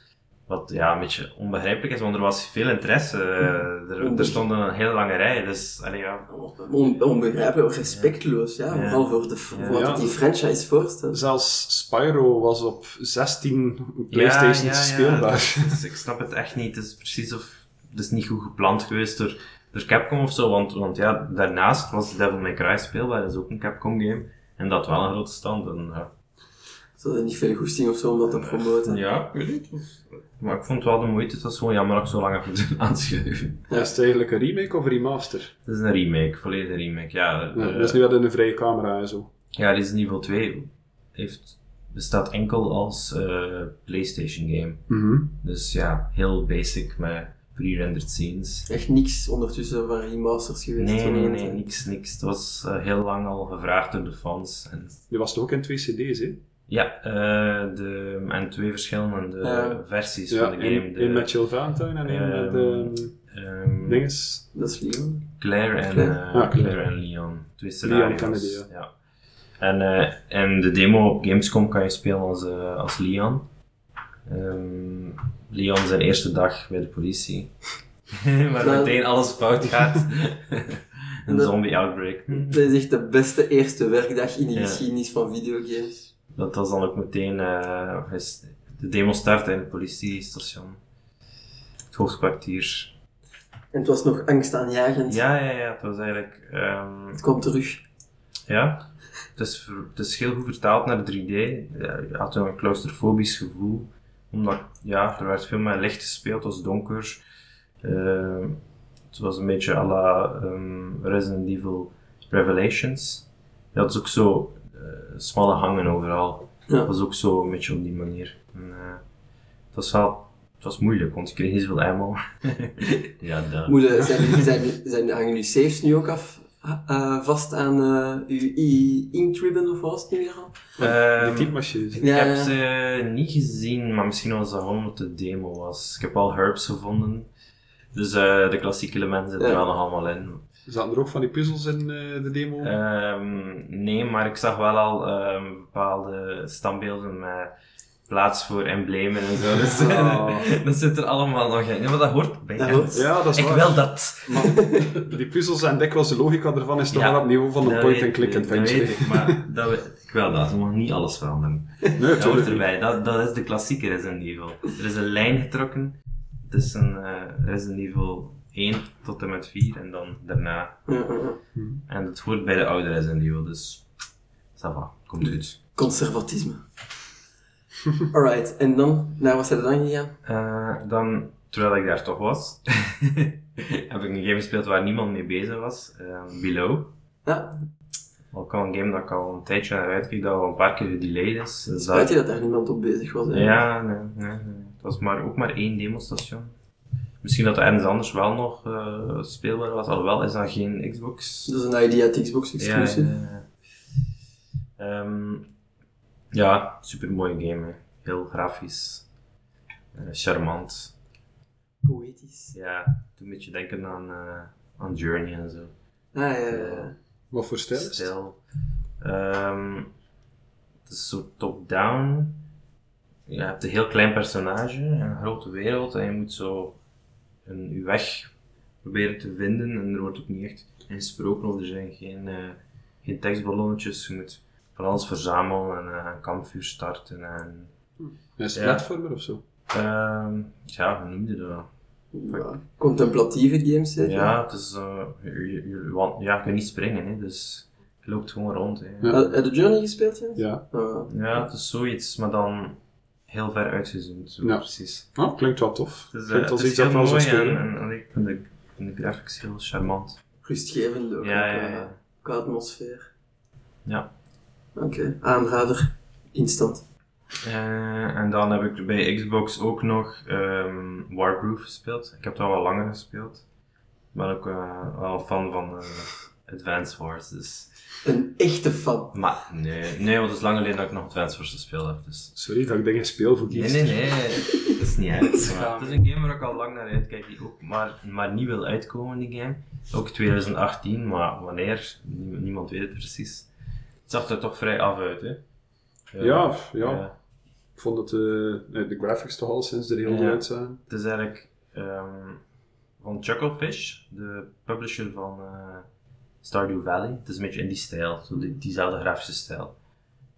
Wat ja, een beetje onbegrijpelijk is, want er was veel interesse. er, er stonden een hele lange rij, dus allee, ja. On, onbegrijpelijk, respectloos, ja. Ja. Vooral voor, de, voor Ja. wat Ja. die franchise voorstelt. Zelfs Spyro was op 16 Playstations Ja, ja, ja. speelbaar. Dus ik snap het echt niet. Het is precies of het is niet goed gepland geweest door, door Capcom of zo. Want, want ja, daarnaast was Devil May Cry speelbaar. Dat is ook een Capcom game. En dat wel een grote stand. En, ja. Ze hadden niet veel goesting of zo om dat te promoten. ja, ik weet niet. Maar ik vond het wel de moeite. Het was gewoon jammer dat ik zo lang heb moeten *laughs* aanschuiven. Is het eigenlijk een remake of een remaster? Het is een remake, volledige remake. Ja, Ja, eh, dus nu hadden een vrije camera en zo. ja Resident Evil 2 heeft bestaat enkel als eh, PlayStation game. Mhm. Dus ja, heel basic met pre-rendered scenes. Echt niks ondertussen van remasters geweest. Nee, nee, nee, niks, niks. Het was eh, heel lang al gevraagd door de fans. En, Die was toch ook in twee cd's, hè? ja, eh, de, en twee verschillende Ja. versies Ja, van de game. één met Jill Valentine en één met de ehm, dinges. Dat is Leon. Claire en, Claire? eh, Ah, Claire. Claire en Leon. Twee scenario's. Kennedy, ja. ja. En, eh, en de demo op Gamescom kan je spelen als, als Leon. Ehm, Leon zijn eerste dag bij de politie. *laughs* Waar Dat- meteen alles fout gaat. *laughs* Een Dat- zombie outbreak. Dat is echt de beste eerste werkdag in de Ja. geschiedenis van videogames. Dat was dan ook meteen eh, de demo startte in het politiestation. Het hoofdkwartier. En het was nog angstaanjagend. Ja, ja, ja. Het was eigenlijk... ehm, Het kwam terug. Ja, het is, ver- het is heel goed vertaald naar 3D. Ja, Je had een claustrofobisch gevoel. Omdat, ja, er werd veel met licht gespeeld, was donker. Eh, het was een beetje à la ehm, Resident Evil Revelations. Je had ook zo eh, smalle hangen overal. Ja. Dat was ook zo een beetje op die manier. En, eh, het was wel... Het was moeilijk, want je kreeg niet zoveel ammo. *laughs* ja, dat. Moet, eh, zijn, zijn, zijn, hangen uw saves nu ook af, eh, vast aan eh, uw i- ink ribbon of was het nu weer al? Ehm, Die typemachines. Ik Ja, heb ja. ze niet gezien, maar misschien was dat gewoon omdat de demo was. Ik heb al herbs gevonden. Dus eh, de klassieke elementen zitten Ja. er wel nog allemaal in. Zaten er ook van die puzzels in eh, de demo? Ehm, nee, maar ik zag wel al ehm, bepaalde standbeelden met plaats voor emblemen en zo. Dus *laughs* Oh. *laughs* dat zit er allemaal nog in. Ja, maar dat hoort bij Dat hoort. ja, dat is Ik waar. wil dat. Maar die puzzels en dikwijls de logica ervan is toch Ja. wel op het niveau van een point-and-click adventure. Dat weet ik, maar dat ik wil dat. Ze mag niet alles veranderen. Nee, Dat hoort erbij. Dat, dat is de klassieke Resident Evil. Er is een lijn getrokken tussen eh Resident Evil 1 tot en met 4 en dan daarna. Ja. En dat hoort bij de oude Resident Evil, dus ça va, komt goed. Conservatisme. *laughs* Alright, en dan, naar wat zijn er dan gegaan? Eh, dan, terwijl ik daar toch was, *laughs* heb ik een game gespeeld waar niemand mee bezig was. eh, Below. Ja, Ook al een game dat ik al een tijdje naar uitkeek, dat al een paar keer gedelayed is. Dus spijt je dat daar niemand op bezig was? hè? Ja, nee, nee, nee. Het was maar, ook maar één demostation. Misschien dat er ergens anders wel nog eh, speelbaar was, alhoewel is dat geen Xbox. Dat is een idea Xbox Ja, exclusive. ja, ja. Ja, super mooie game. Hè. Heel grafisch, eh, charmant. Poëtisch. Ja, doet een beetje denken aan, eh, aan Journey en zo. Ah, ja, ja, ja. Wat voor stijl? Stijl. Ehm, het is zo top-down. Je hebt een heel klein personage, een grote wereld, en je moet zo een, je weg proberen te vinden. En er wordt ook niet echt gesproken, of er zijn geen, eh, geen tekstballonnetjes. Je moet van alles verzamelen en eh, een kampvuur starten. En, Is het Ja. platformer of zo? ehm, ja, hoe noemde je dat? Ja, Contemplatieve games, zeg je? Ja, het is, eh, je, je, je- want- ja, je kunt niet springen, hè, dus je loopt gewoon rond. Hè. Ja. Heb je Journey gespeeld, Jens? Ja. Ah, Ja, het is zoiets, maar dan heel ver uitgezoomd. Zo, Ja. precies. Oh, klinkt wel tof. Het is, eh, klinkt als het is iets dat heel mooi en, spelen. en, en ik vind de, ik vind de graphics heel charmant. rustgevend ook. Ja, ook, ja, eh, ja. Qua atmosfeer. Ja. Oké, aanrader. Instant. Eh, en dan heb ik bij Xbox ook nog ehm Wargroove gespeeld. Ik heb dat wel langer gespeeld. Ik ben ook eh, wel een fan van eh Advance Wars. Dus. Een echte fan. Maar nee, nee, want het is lang geleden dat ik nog Advance Wars gespeeld heb. Dus. Sorry dat ik dingen speel voor Nee, nee, nee, dat is niet *laughs* uit. Maar het is een game waar ik al lang naar uitkijk, die ook maar, maar niet wil uitkomen, die game. Ook 2018, maar wanneer? Nie- Niemand weet het precies. Het zag er toch vrij af uit, hè? Ja, ja. Ik vond het, eh, de graphics toch al sinds er heel goed uitzagen. Het is eigenlijk ehm, van Chucklefish, de publisher van eh, Stardew Valley. Het is een beetje in die stijl, zo die, diezelfde grafische stijl.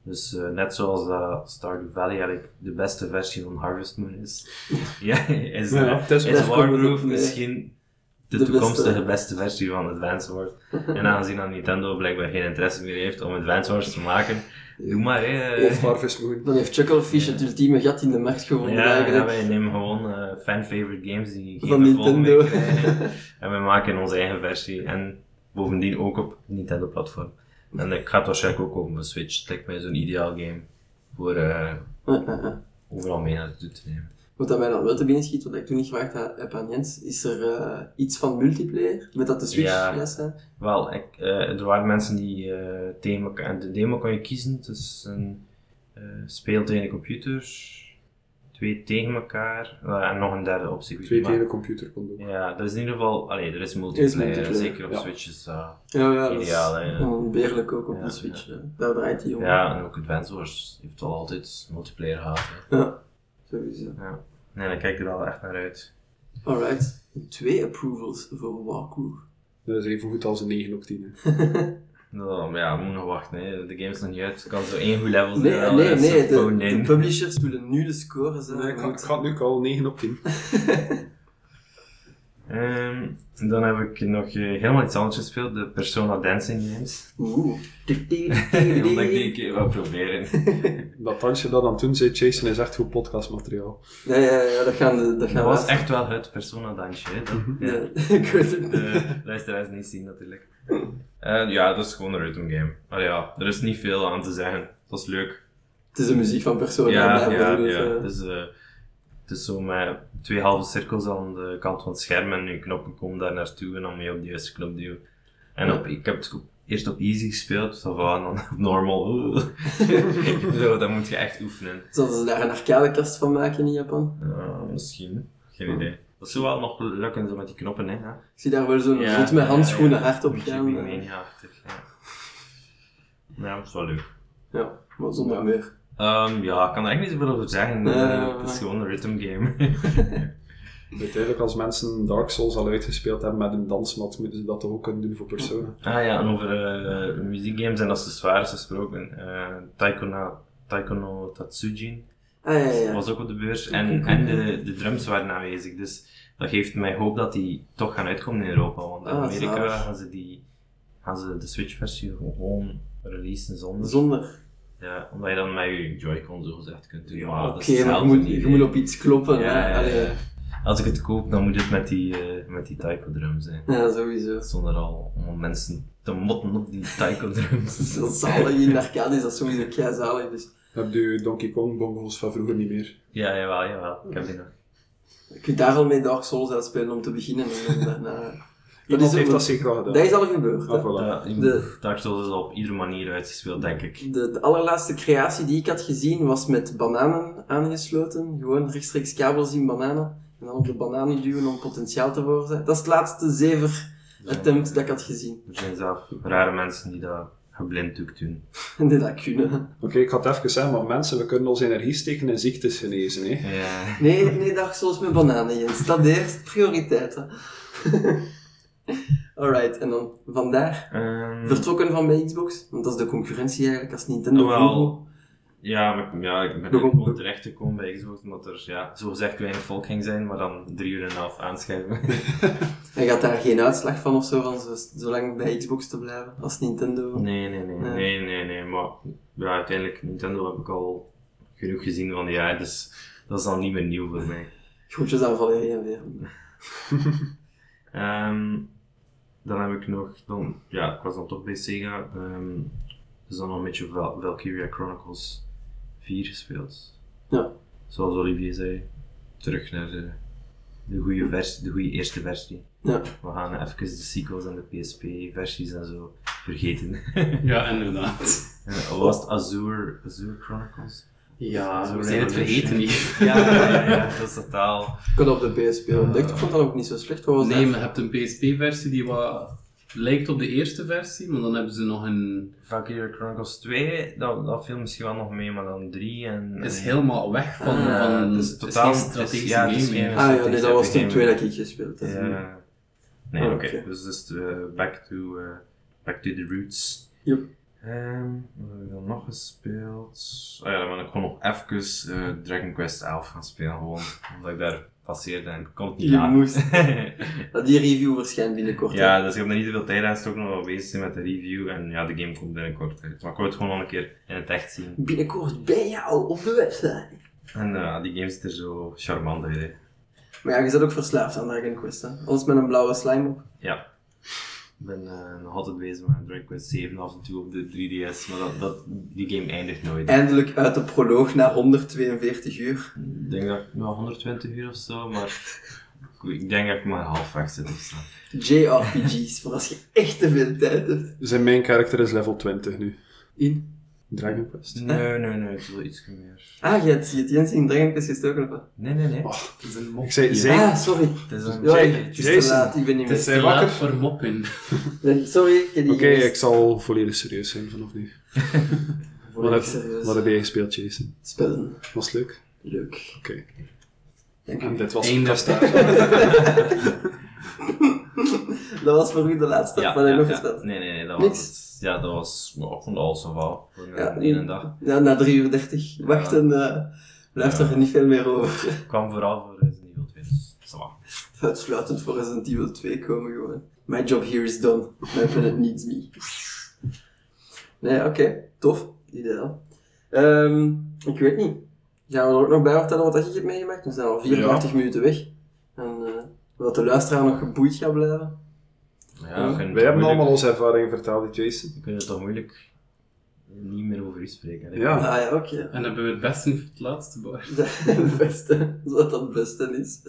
Dus eh, net zoals dat Stardew Valley eigenlijk de beste versie van Harvest Moon is, *laughs* ja, is, Ja, is Wargroove misschien de, De toekomstige beste. beste. versie van Advance Wars. en *laughs* aangezien dat Nintendo blijkbaar geen interesse meer heeft om Advance Wars te maken, doe maar hè. Of Harvest Moon. Dan heeft Chucklefish het ultieme gat in de markt gevonden Ja, ja, wij nemen gewoon eh, fan-favorite games die geen Van Nintendo. krijgen. *laughs* en we maken onze eigen versie. En bovendien ook op Nintendo-platform. En ik ga het waarschijnlijk ook op mijn Switch. Het lijkt mij zo'n ideaal game. voor eh, Eh, eh, eh. overal mee naartoe te nemen. Wat dat mij dan wel te binnen schiet, wat ik toen niet gevraagd heb aan Jens, is er eh, iets van multiplayer? Met dat de Switch Ja. yes, hè? Wel, ik, eh, er waren mensen die eh, tegen elkaar, en de demo kon je kiezen tussen eh speel tegen de computer, twee tegen elkaar en nog een derde optie. Twee maar- tegen de computer kon doen. Ja, dat is in ieder geval, allee, er is multiplayer, multiplayer, zeker op ja. Switch is dat. Ja, ja, dat is onbeerlijk ook op Ja, de Switch. Daar draait die jongen. Ja, en ook Advance Wars heeft wel altijd multiplayer gehad. Hè. Ja, sowieso. Ja. Nee, daar kijk ik er al echt naar uit. Alright. Twee approvals voor Walkthrough. Dat is even goed als een 9 op 10. hè. *laughs* Nou, maar ja, we moeten nog wachten. Hè. De game is nog niet uit. Het kan zo één goed level zijn. Nee, nee, dan nee. De, publishers willen nu de scores hebben. Nee, ik, ga, ik ga het nu al 9 op 10. *laughs* Ehm, dan heb ik nog eh, helemaal iets anders gespeeld, de Persona Dancing Games. Oeh. *laughs* Omdat ik die een keer wil proberen. *laughs* Dat dansje dat aan toen zei, Jason is echt goed podcastmateriaal. Ja, ja, ja, dat gaan, de, dat gaan Dat was echt wel het Persona dansje. Hè. Dat, ja. *laughs* Ja, ik weet het. De luisteraars niet zien natuurlijk. Eh, ja, dat is gewoon een rhythm game. Maar ja, er is niet veel aan te zeggen. Dat is leuk. Het is de muziek van Persona. Ja, ja, ja. Dus, eh, het is zo met twee halve cirkels aan de kant van het scherm en je knoppen komen daar naartoe en dan moet je op de juiste knop duwen. En Ja. op, ik heb het eerst op easy gespeeld, en dan *laughs* op normal. *laughs* zo, dat moet je echt oefenen. Zouden ze daar een arcadekast van maken in Japan? Ja, misschien. Geen idee. Dat zou wel nog lukken zo met die knoppen, hè. ja. Ik zie daar wel zo'n Ja, rot met ja, handschoenen ja. hard op gaan. Eh. Mania-achtig, ja. Ja, dat is wel leuk. Ja, maar zonder Ja. meer. Ehm, ja, ik kan er echt niet zoveel over zeggen. Nee, Eh, nee, het is gewoon een rhythm game. *laughs* Uiteindelijk, als mensen Dark Souls al uitgespeeld hebben met een dansmat, moeten ze dat toch ook kunnen doen voor Persona. ah ja, en over eh, muziekgames en accessoires gesproken. eh Taiko, na, Taiko no Tatsujin Ah, ja, ja. was ook op de beurs. En, en de, de drums waren aanwezig. Dus dat geeft mij hoop dat die toch gaan uitkomen in Europa. Want in Ah, Amerika gaan ze, die, gaan ze de Switch-versie gewoon releasen zonder. Zonder. Ja, omdat je dan met je Joy-Con zo gezegd kunt doen. Maar Oké, maar je moet, je moet op iets kloppen. Ja, hè. ja, Allee. ja. Als ik het koop, dan moet het met die, eh, met die taiko drums zijn. Ja, sowieso. Zonder al om mensen te motten op die taiko drums. *laughs* Dat is zalig. In de arcade is dat sowieso kei zalig. Dus Heb je Donkey Kong bongos van vroeger niet meer? ja, jawel, jawel. Ik heb die nog. je kunt daar al mee Dark Souls uitspelen om te beginnen. En daarna... Iemand heeft dat zeker al gedaan. Dat is al gebeurd. Ah, voilà. Ja, De- Dark Souls is al op iedere manier uitgespeeld, denk ik. De, de allerlaatste creatie die ik had gezien was met bananen aangesloten. Gewoon rechtstreeks kabels in bananen. En dan op de bananen duwen om potentiaal te veroorzaken. Dat is het laatste zever attempt dat ik had gezien. Er zijn zelf rare mensen die dat geblinddoekt doen. En die dat kunnen. Oké, ik ga het even zeggen, maar mensen, we kunnen onze energie steken in ziektes genezen. Hè? Ja. Nee, nee, Dark Souls met bananen, Jens. Dat eerst. Prioriteiten. *laughs* *laughs* Alright, en dan vandaar. Ehm, Vertrokken van bij Xbox. Want dat is de concurrentie eigenlijk als Nintendo. Wel. Ja, maar, ja, ik ben Waarom? gewoon terecht gekomen bij Xbox, omdat er ja, zo gezegd weinig volk ging zijn, maar dan drie uur en een half aanschuiven. *laughs* En gaat daar geen uitslag van of zo, van zo, zo lang bij Xbox te blijven als Nintendo? Nee, nee, nee, Nee. nee, nee, nee, maar ja, uiteindelijk, Nintendo heb ik al genoeg gezien van jaar, dus dat is dan niet meer nieuw voor mij. Groetjes aan Valerie en weer. *laughs* Ehm, dan heb ik nog, dan, ja, ik was dan toch bij Sega, ehm, dus dan nog een beetje Val- Valkyria Chronicles 4 gespeeld. Ja. Zoals Olivier zei, terug naar de, de goede versie, de goede eerste versie. Ja. We gaan even de sequels en de PSP-versies en zo vergeten. Ja, inderdaad. *laughs* Eh, was het? Azure, Azure Chronicles? Ja, Zo we zijn het vergeten niet. Ja, ja, ja, *laughs* dat is totaal. Ik had op de PSP ontdekt, ik vond dat ook niet zo slecht. Wat was Nee, maar je hebt een PSP-versie die wat lijkt op de eerste versie, maar dan hebben ze nog een... Valkyrie Chronicles 2, dat, dat viel misschien wel nog mee, maar dan 3 en... Het is helemaal weg van... Ah, van dus het is totaal- geen strategische ja, game. Ah ja, nee, dat was Game. twee dat ik gespeeld heb. Ja. Nee, Ah, oké. Dus het is eh, back, to, eh, back to the roots. Yep. Ehm, wat heb ik dan nog gespeeld? Oh ja, dan ben ik gewoon nog even eh, Dragon Quest 11 gaan spelen, gewoon. Omdat ik daar passeerde en kon het niet laten. moest. *laughs* Die review verschijnt binnenkort. hè. Ja, dus ik heb er niet veel tijd aan gestoken om nog bezig te zijn met de review. En ja, de game komt binnenkort uit. Maar ik wil het gewoon nog een keer in het echt zien. Binnenkort bij jou op de website. En eh, die game ziet er zo charmant uit. hè. Maar ja, je bent ook verslaafd aan Dragon Quest, hè? Alles met een blauwe slime op. Ja. Ik ben eh, nog altijd bezig met Dragon Quest 7 af en toe op de 3DS, maar dat, dat, die game eindigt nooit. Eindelijk uit de proloog na 142 uur. Ik denk dat ik nog 120 uur of zo, maar ik denk dat ik maar halfweg zit of zo. JRPG's, voor als je echt te veel tijd hebt. Zijn main character is level 20 nu. In. Dragon Quest. Nee, nee, nee, het is wel iets meer. Ah, je hebt je hebt Jens in Dragon Quest gestoken? Nee, nee, nee. Oh, het is een mop. Ik zei, zei Ah, sorry. Het is een Ja, ik- het is te laat, ik ben niet Het is meer. te wakker? laat voor moppen. *laughs* Sorry, ik heb die Oké, gemist. ik zal volledig serieus zijn vanaf nu. *laughs* Wat, serieus. wat heb jij gespeeld, Jason? Spellen. Was het leuk? Leuk. Oké. Dank En u. dit was Einde. *laughs* Dat was voor u de laatste. Ja, Wat heb je ja, nog gespeeld? Nee, nee, nee, dat Niks? was het. Ja, dat was, ik vond alles voor een Ja, ene dag. Ja, na 3 uur 30 wachten eh, blijft Ja. er niet veel meer over. Ik kwam vooral voor Resident Evil 2, dus ça va. Uitsluitend voor Resident Evil 2 komen gewoon. My job here is done. My planet needs me. Nee, oké. Tof. Ideaal. Ehm, ik weet niet. Gaan we er ook nog bij vertellen wat je hebt meegemaakt? We zijn al 54 minuten weg. En eh, wat de luisteraar nog geboeid gaat blijven. Ja, we hebben moeilijk- allemaal onze ervaringen verteld, Jason. We kunnen toch moeilijk niet meer over u spreken. hè? Ja. Ah ja, oké. En hebben we het beste niet voor het laatste bar. *laughs* Het beste. Zodat dat het beste is.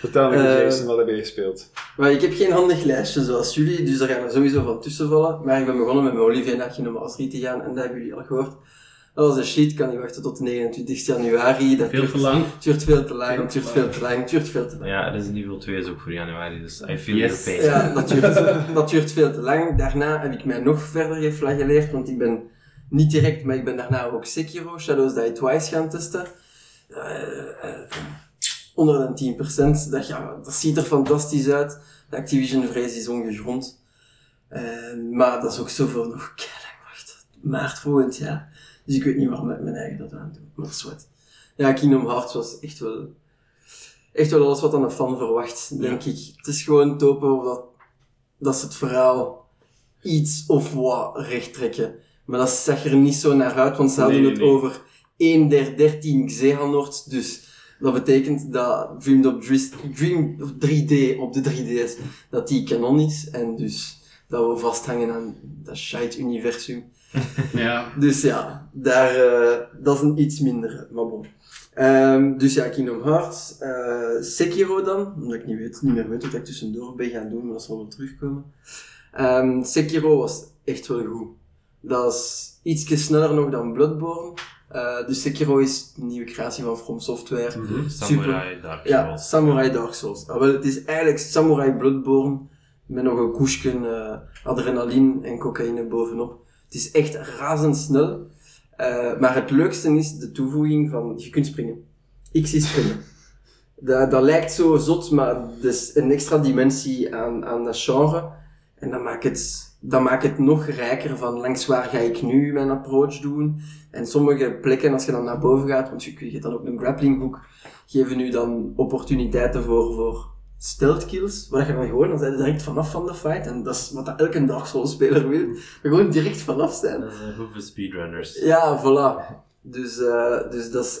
Vertel me, Eh, Jason, wat heb jij gespeeld? Maar ik heb geen handig lijstje zoals jullie, dus daar gaan er sowieso van tussen vallen. Maar ik ben begonnen met mijn Olivier naar Kinema's te gaan en dat hebben jullie al gehoord. Dat was een sheet, ik kan niet wachten tot de 29 januari. Dat Veel duurt, te lang. Het duurt veel te lang, het duurt veel te lang, het duurt veel te lang. Ja, Resident Evil 2 is ook voor januari, dus I feel Yes. your pain. Ja, *laughs* dat duurt, dat duurt veel te lang. Daarna heb ik mij nog verder geflagelleerd, want ik ben niet direct, maar ik ben daarna ook Sekiro, Shadows Die Twice gaan testen. Eh, eh, onder de 10%, dat, ja, dat ziet er fantastisch uit. De Activision-vrees is ongegrond. Eh, maar dat is ook zoveel nog wachten. Maart volgend jaar. Dus ik weet niet waarom ik mijn eigen dat aan doe. Maar wat. Ja, Kingdom Hearts was echt wel, echt wel alles wat aan een fan verwacht, denk ik. Het is gewoon topen of dat, dat ze het verhaal iets of wat recht trekken. Maar dat zag er niet zo naar uit, want ze hadden Nee, het nee. over 1 der 13 Xehanorts. Dus dat betekent dat Dream, Dream 3D op de 3DS, dat die canon is. En dus dat we vasthangen aan dat shite universum. *laughs* Ja. Dus ja, daar, eh, dat is een iets minder, maar bon. Ehm, dus ja, Kingdom Hearts. eh Sekiro dan, omdat ik niet, weet, niet meer weet wat ik tussendoor ben gaan doen, maar dat zal wel terugkomen. Ehm, Sekiro was echt wel goed. Dat is ietsje sneller nog dan Bloodborne. Eh, dus Sekiro is een nieuwe creatie van From Software. Samurai Dark Ja, Souls. Samurai Dark Souls. Ah, wel, het is eigenlijk Samurai Bloodborne met nog een koesje eh, adrenaline en cocaïne bovenop. Het is echt razendsnel. Eh, maar het leukste is de toevoeging van je kunt springen. Ik zie springen. *laughs* Dat, dat lijkt zo zot, maar het is een extra dimensie aan, aan dat genre. En dat maakt, het, dat maakt het nog rijker van langs waar ga ik nu mijn approach doen. En sommige plekken, als je dan naar boven gaat, want je, je hebt dan ook een grappling hook, geven nu dan opportuniteiten voor, voor stealth kills, waar je dan gewoon, dan zijn je direct vanaf van de fight, en dat is wat dat elke Dark Souls speler wil, gewoon direct vanaf zijn. Dat hoeveel speedrunners. Ja, voilà. Dus, eh, dus dat is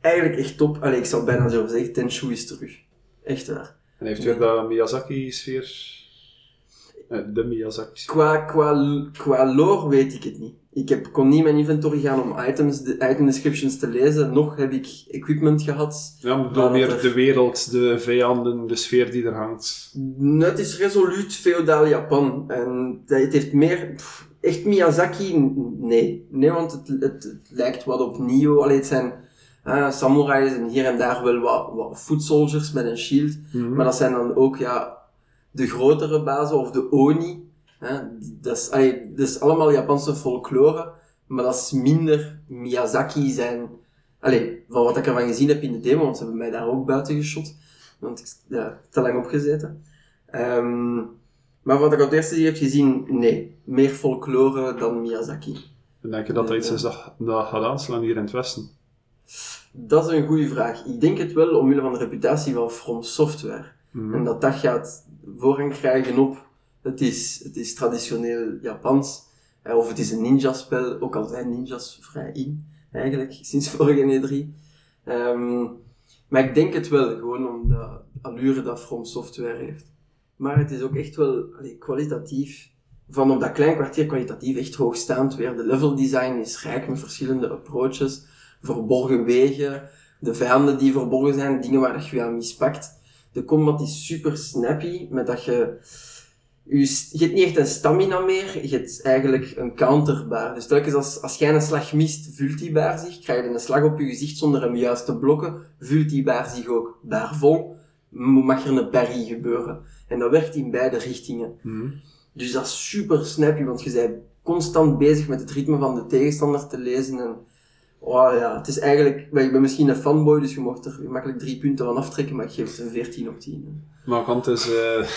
eigenlijk echt top. Allee, ik zou bijna zo zeggen, Tenshu is terug. Echt waar. En heeft weer dat Miyazaki-sfeer... Eh, de Miyazaki-sfeer. Qua, qua, qua lore weet ik het niet. Ik heb, kon niet mijn inventory gaan om items, de item descriptions te lezen, nog heb ik equipment gehad. Ja, maar door meer er- de wereld, de vijanden, de sfeer die er hangt. Het is resoluut feodaal Japan. En het heeft meer... pff, echt Miyazaki? Nee. Nee, want het, het, het lijkt wat op Nio. Allee, het zijn ah, samurais en hier en daar wel wat, wat foot soldiers met een shield. Maar dat zijn dan ook ja, de grotere bazen of de Oni. Hè? Dat, is, allee, dat is allemaal Japanse folklore, maar dat is minder Miyazaki zijn. Allee, van wat ik ervan gezien heb in de demo, want ze hebben mij daar ook buiten geschot. Want ik ja, te lang opgezeten. Ehm, maar wat ik op het eerste heb gezien, nee. Meer folklore dan Miyazaki. En denk je dat dat iets is dat, dat gaat aanslaan hier in het Westen? Dat is een goede vraag. Ik denk het wel omwille van de reputatie van From Software. Mhm. En dat dat gaat voorrang krijgen op, het is, het is traditioneel Japans, of het is een ninja-spel, ook al zijn ninjas vrij in, eigenlijk, sinds *laughs* vorige E3. Ehm, maar ik denk het wel, gewoon om de allure dat From Software heeft. maar het is ook echt wel kwalitatief, van op dat klein kwartier kwalitatief echt hoogstaand weer. De level design is rijk met verschillende approaches, verborgen wegen, de vijanden die verborgen zijn, dingen waar je aan mispakt. De combat is super snappy, met dat je... Je, je hebt niet echt een stamina meer, je hebt eigenlijk een counterbaar. Dus telkens als, als jij een slag mist, vult die baar zich. Krijg je een slag op je gezicht zonder hem juist te blokken, vult die baar zich ook baarvol. Mag er een parry gebeuren. En dat werkt in beide richtingen. Mhm. Dus dat is super snappy, want je bent constant bezig met het ritme van de tegenstander te lezen. En, oh ja, het is eigenlijk, ik ben misschien een fanboy, dus je mocht er gemakkelijk drie punten van aftrekken, maar ik geef het een 14 op 10. hè. Maar je kan dus... eh,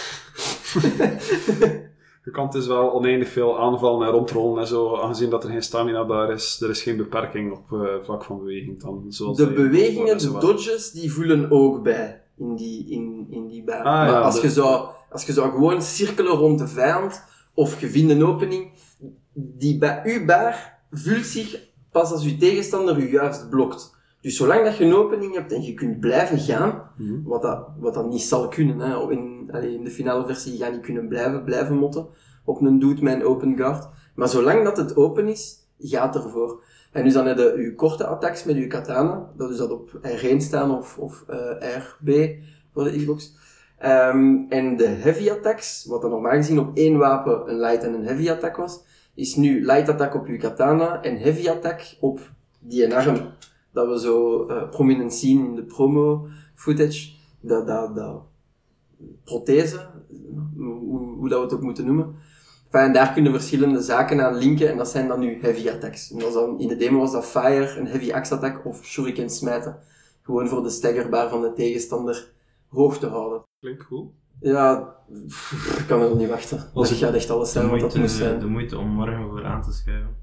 je kan dus wel oneindig veel aanvallen en rondrollen en zo, aangezien dat er geen stamina bar is. Er is geen beperking op eh, vlak van beweging dan. Zoals De bewegingen, de dodges, die voelen ook bij in die, in, in die baan. Ah, maar ja, als, je zou, als je zou gewoon cirkelen rond de vijand, of je vindt een opening, die bij uw baar vult zich pas als uw tegenstander u juist blokt. Dus zolang dat je een opening hebt en je kunt blijven gaan, Mhm. wat dat, wat dat niet zal kunnen, hè. In, allee, in de finale versie ga je niet kunnen blijven, blijven motten op een met een open guard. Maar zolang dat het open is, gaat ervoor. En dus dan heb je je korte attacks met je katana, dat is dat op R1 staan of, of eh, RB voor de Xbox. Ehm, en de heavy attacks, wat dan normaal gezien op één wapen een light en een heavy attack was, is nu light attack op je katana en heavy attack op die arm. Dat we zo eh, prominent zien in de promo footage. Dat, dat, dat prothese, hoe, dat we het ook moeten noemen. En daar kunnen verschillende zaken aan linken en dat zijn dan nu heavy attacks. In de demo was dat fire, een heavy axe attack of shuriken smijten. Gewoon voor de staggerbaar van de tegenstander hoog te houden. Klinkt cool. Ja, ik kan er nog niet wachten. Als Dat ik- gaat echt alles zijn wat dat moest zijn. de moeite om morgen voor aan te schuiven.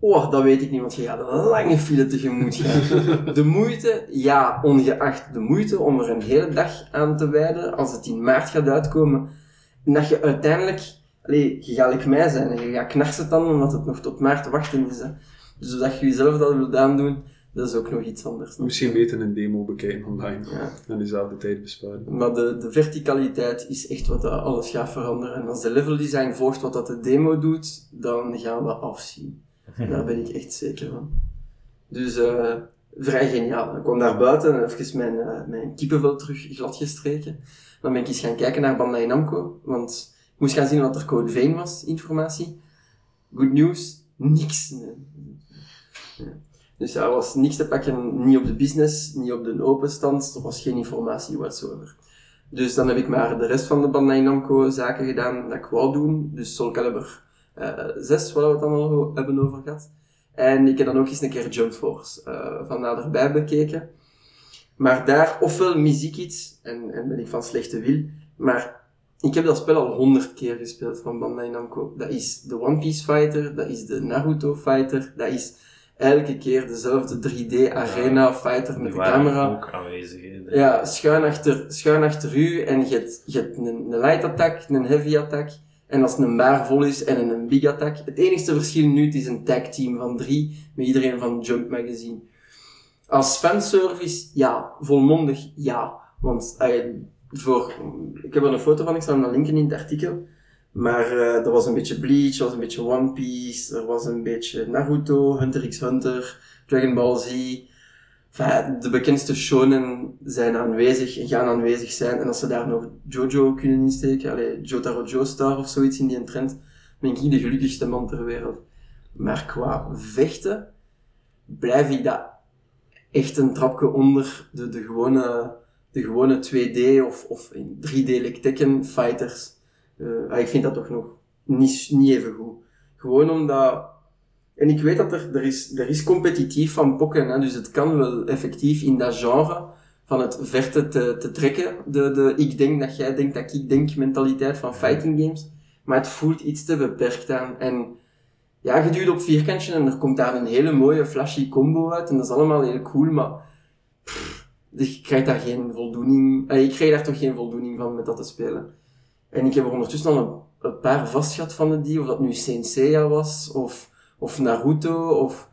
Oh, dat weet ik niet, want je gaat een lange file tegemoet gaan. *laughs* De moeite, ja, ongeacht de moeite om er een hele dag aan te wijden, als het in maart gaat uitkomen, en dat je uiteindelijk, allee, je gaat like mij zijn en je gaat knarsen dan, omdat het nog tot maart te wachten is. Hè. Dus dat je jezelf dat wilt aandoen, dat is ook nog iets anders. Misschien beter een demo bekijken online. Ja. En diezelfde tijd besparen. Maar de, de verticaliteit is echt wat dat alles gaat veranderen. En als de level design volgt wat dat de demo doet, dan gaan we afzien. *laughs* Daar ben ik echt zeker van. Dus eh, vrij geniaal. Ik kwam daar buiten en even mijn, eh, mijn kippenvel terug glad gestreken. Dan ben ik eens gaan kijken naar Bandai Namco, want ik moest gaan zien wat er code vein was, informatie. Good news, niks. Nee. Dus er was niks te pakken, niet op de business, niet op de open stand, er was geen informatie whatsoever. Dus dan heb ik maar de rest van de Bandai Namco zaken gedaan dat ik wou doen. Dus Soul Calibur eh 6, waar we het dan al hebben over gehad. En ik heb dan ook eens een keer Jump Force eh, van naderbij bekeken. Maar daar, ofwel mis ik iets, en, en ben ik van slechte wil, maar ik heb dat spel al honderd keer gespeeld van Bandai Namco. Dat is de One Piece Fighter, dat is de Naruto Fighter, dat is elke keer dezelfde 3D Arena Fighter met de camera. ook aanwezig. hè. Ja, schuin achter, schuin achter u en je hebt, je hebt een, een light attack, een heavy attack. En als een baar vol is en een big attack. Het enigste verschil nu het is een tag team van drie met iedereen van Jump Magazine. Als fanservice, ja. Volmondig, ja. Want eh, voor, ik heb er een foto van, ik zal hem dan linken in het artikel. Maar eh er was een beetje Bleach, er was een beetje One Piece, er was een beetje Naruto, Hunter x Hunter, Dragon Ball Z. De bekendste shonen zijn aanwezig en gaan aanwezig zijn. En als ze daar nog Jojo kunnen insteken, allee, Jotaro Joestar of zoiets in die trend, ben ik de gelukkigste man ter wereld. Maar qua vechten blijf ik dat echt een trapje onder de, de, gewone, de gewone 2D of, of in 3D like Tekken fighters. Eh, ah, ik vind dat toch nog niet, niet even goed. Gewoon omdat en ik weet dat er, er, is, er is competitief van pokken, hè, dus het kan wel effectief in dat genre van het verte te, te trekken, de, de ik denk dat jij denkt dat ik denk mentaliteit van fighting games, maar het voelt iets te beperkt aan. En ja, je duwt op vierkantje en er komt daar een hele mooie flashy combo uit en dat is allemaal heel cool, maar pff, krijg daar geen voldoening, eh, ik krijg daar toch geen voldoening van met dat te spelen. En ik heb er ondertussen al een, een paar vast gehad van de die, of dat nu Saint was, of of Naruto, of...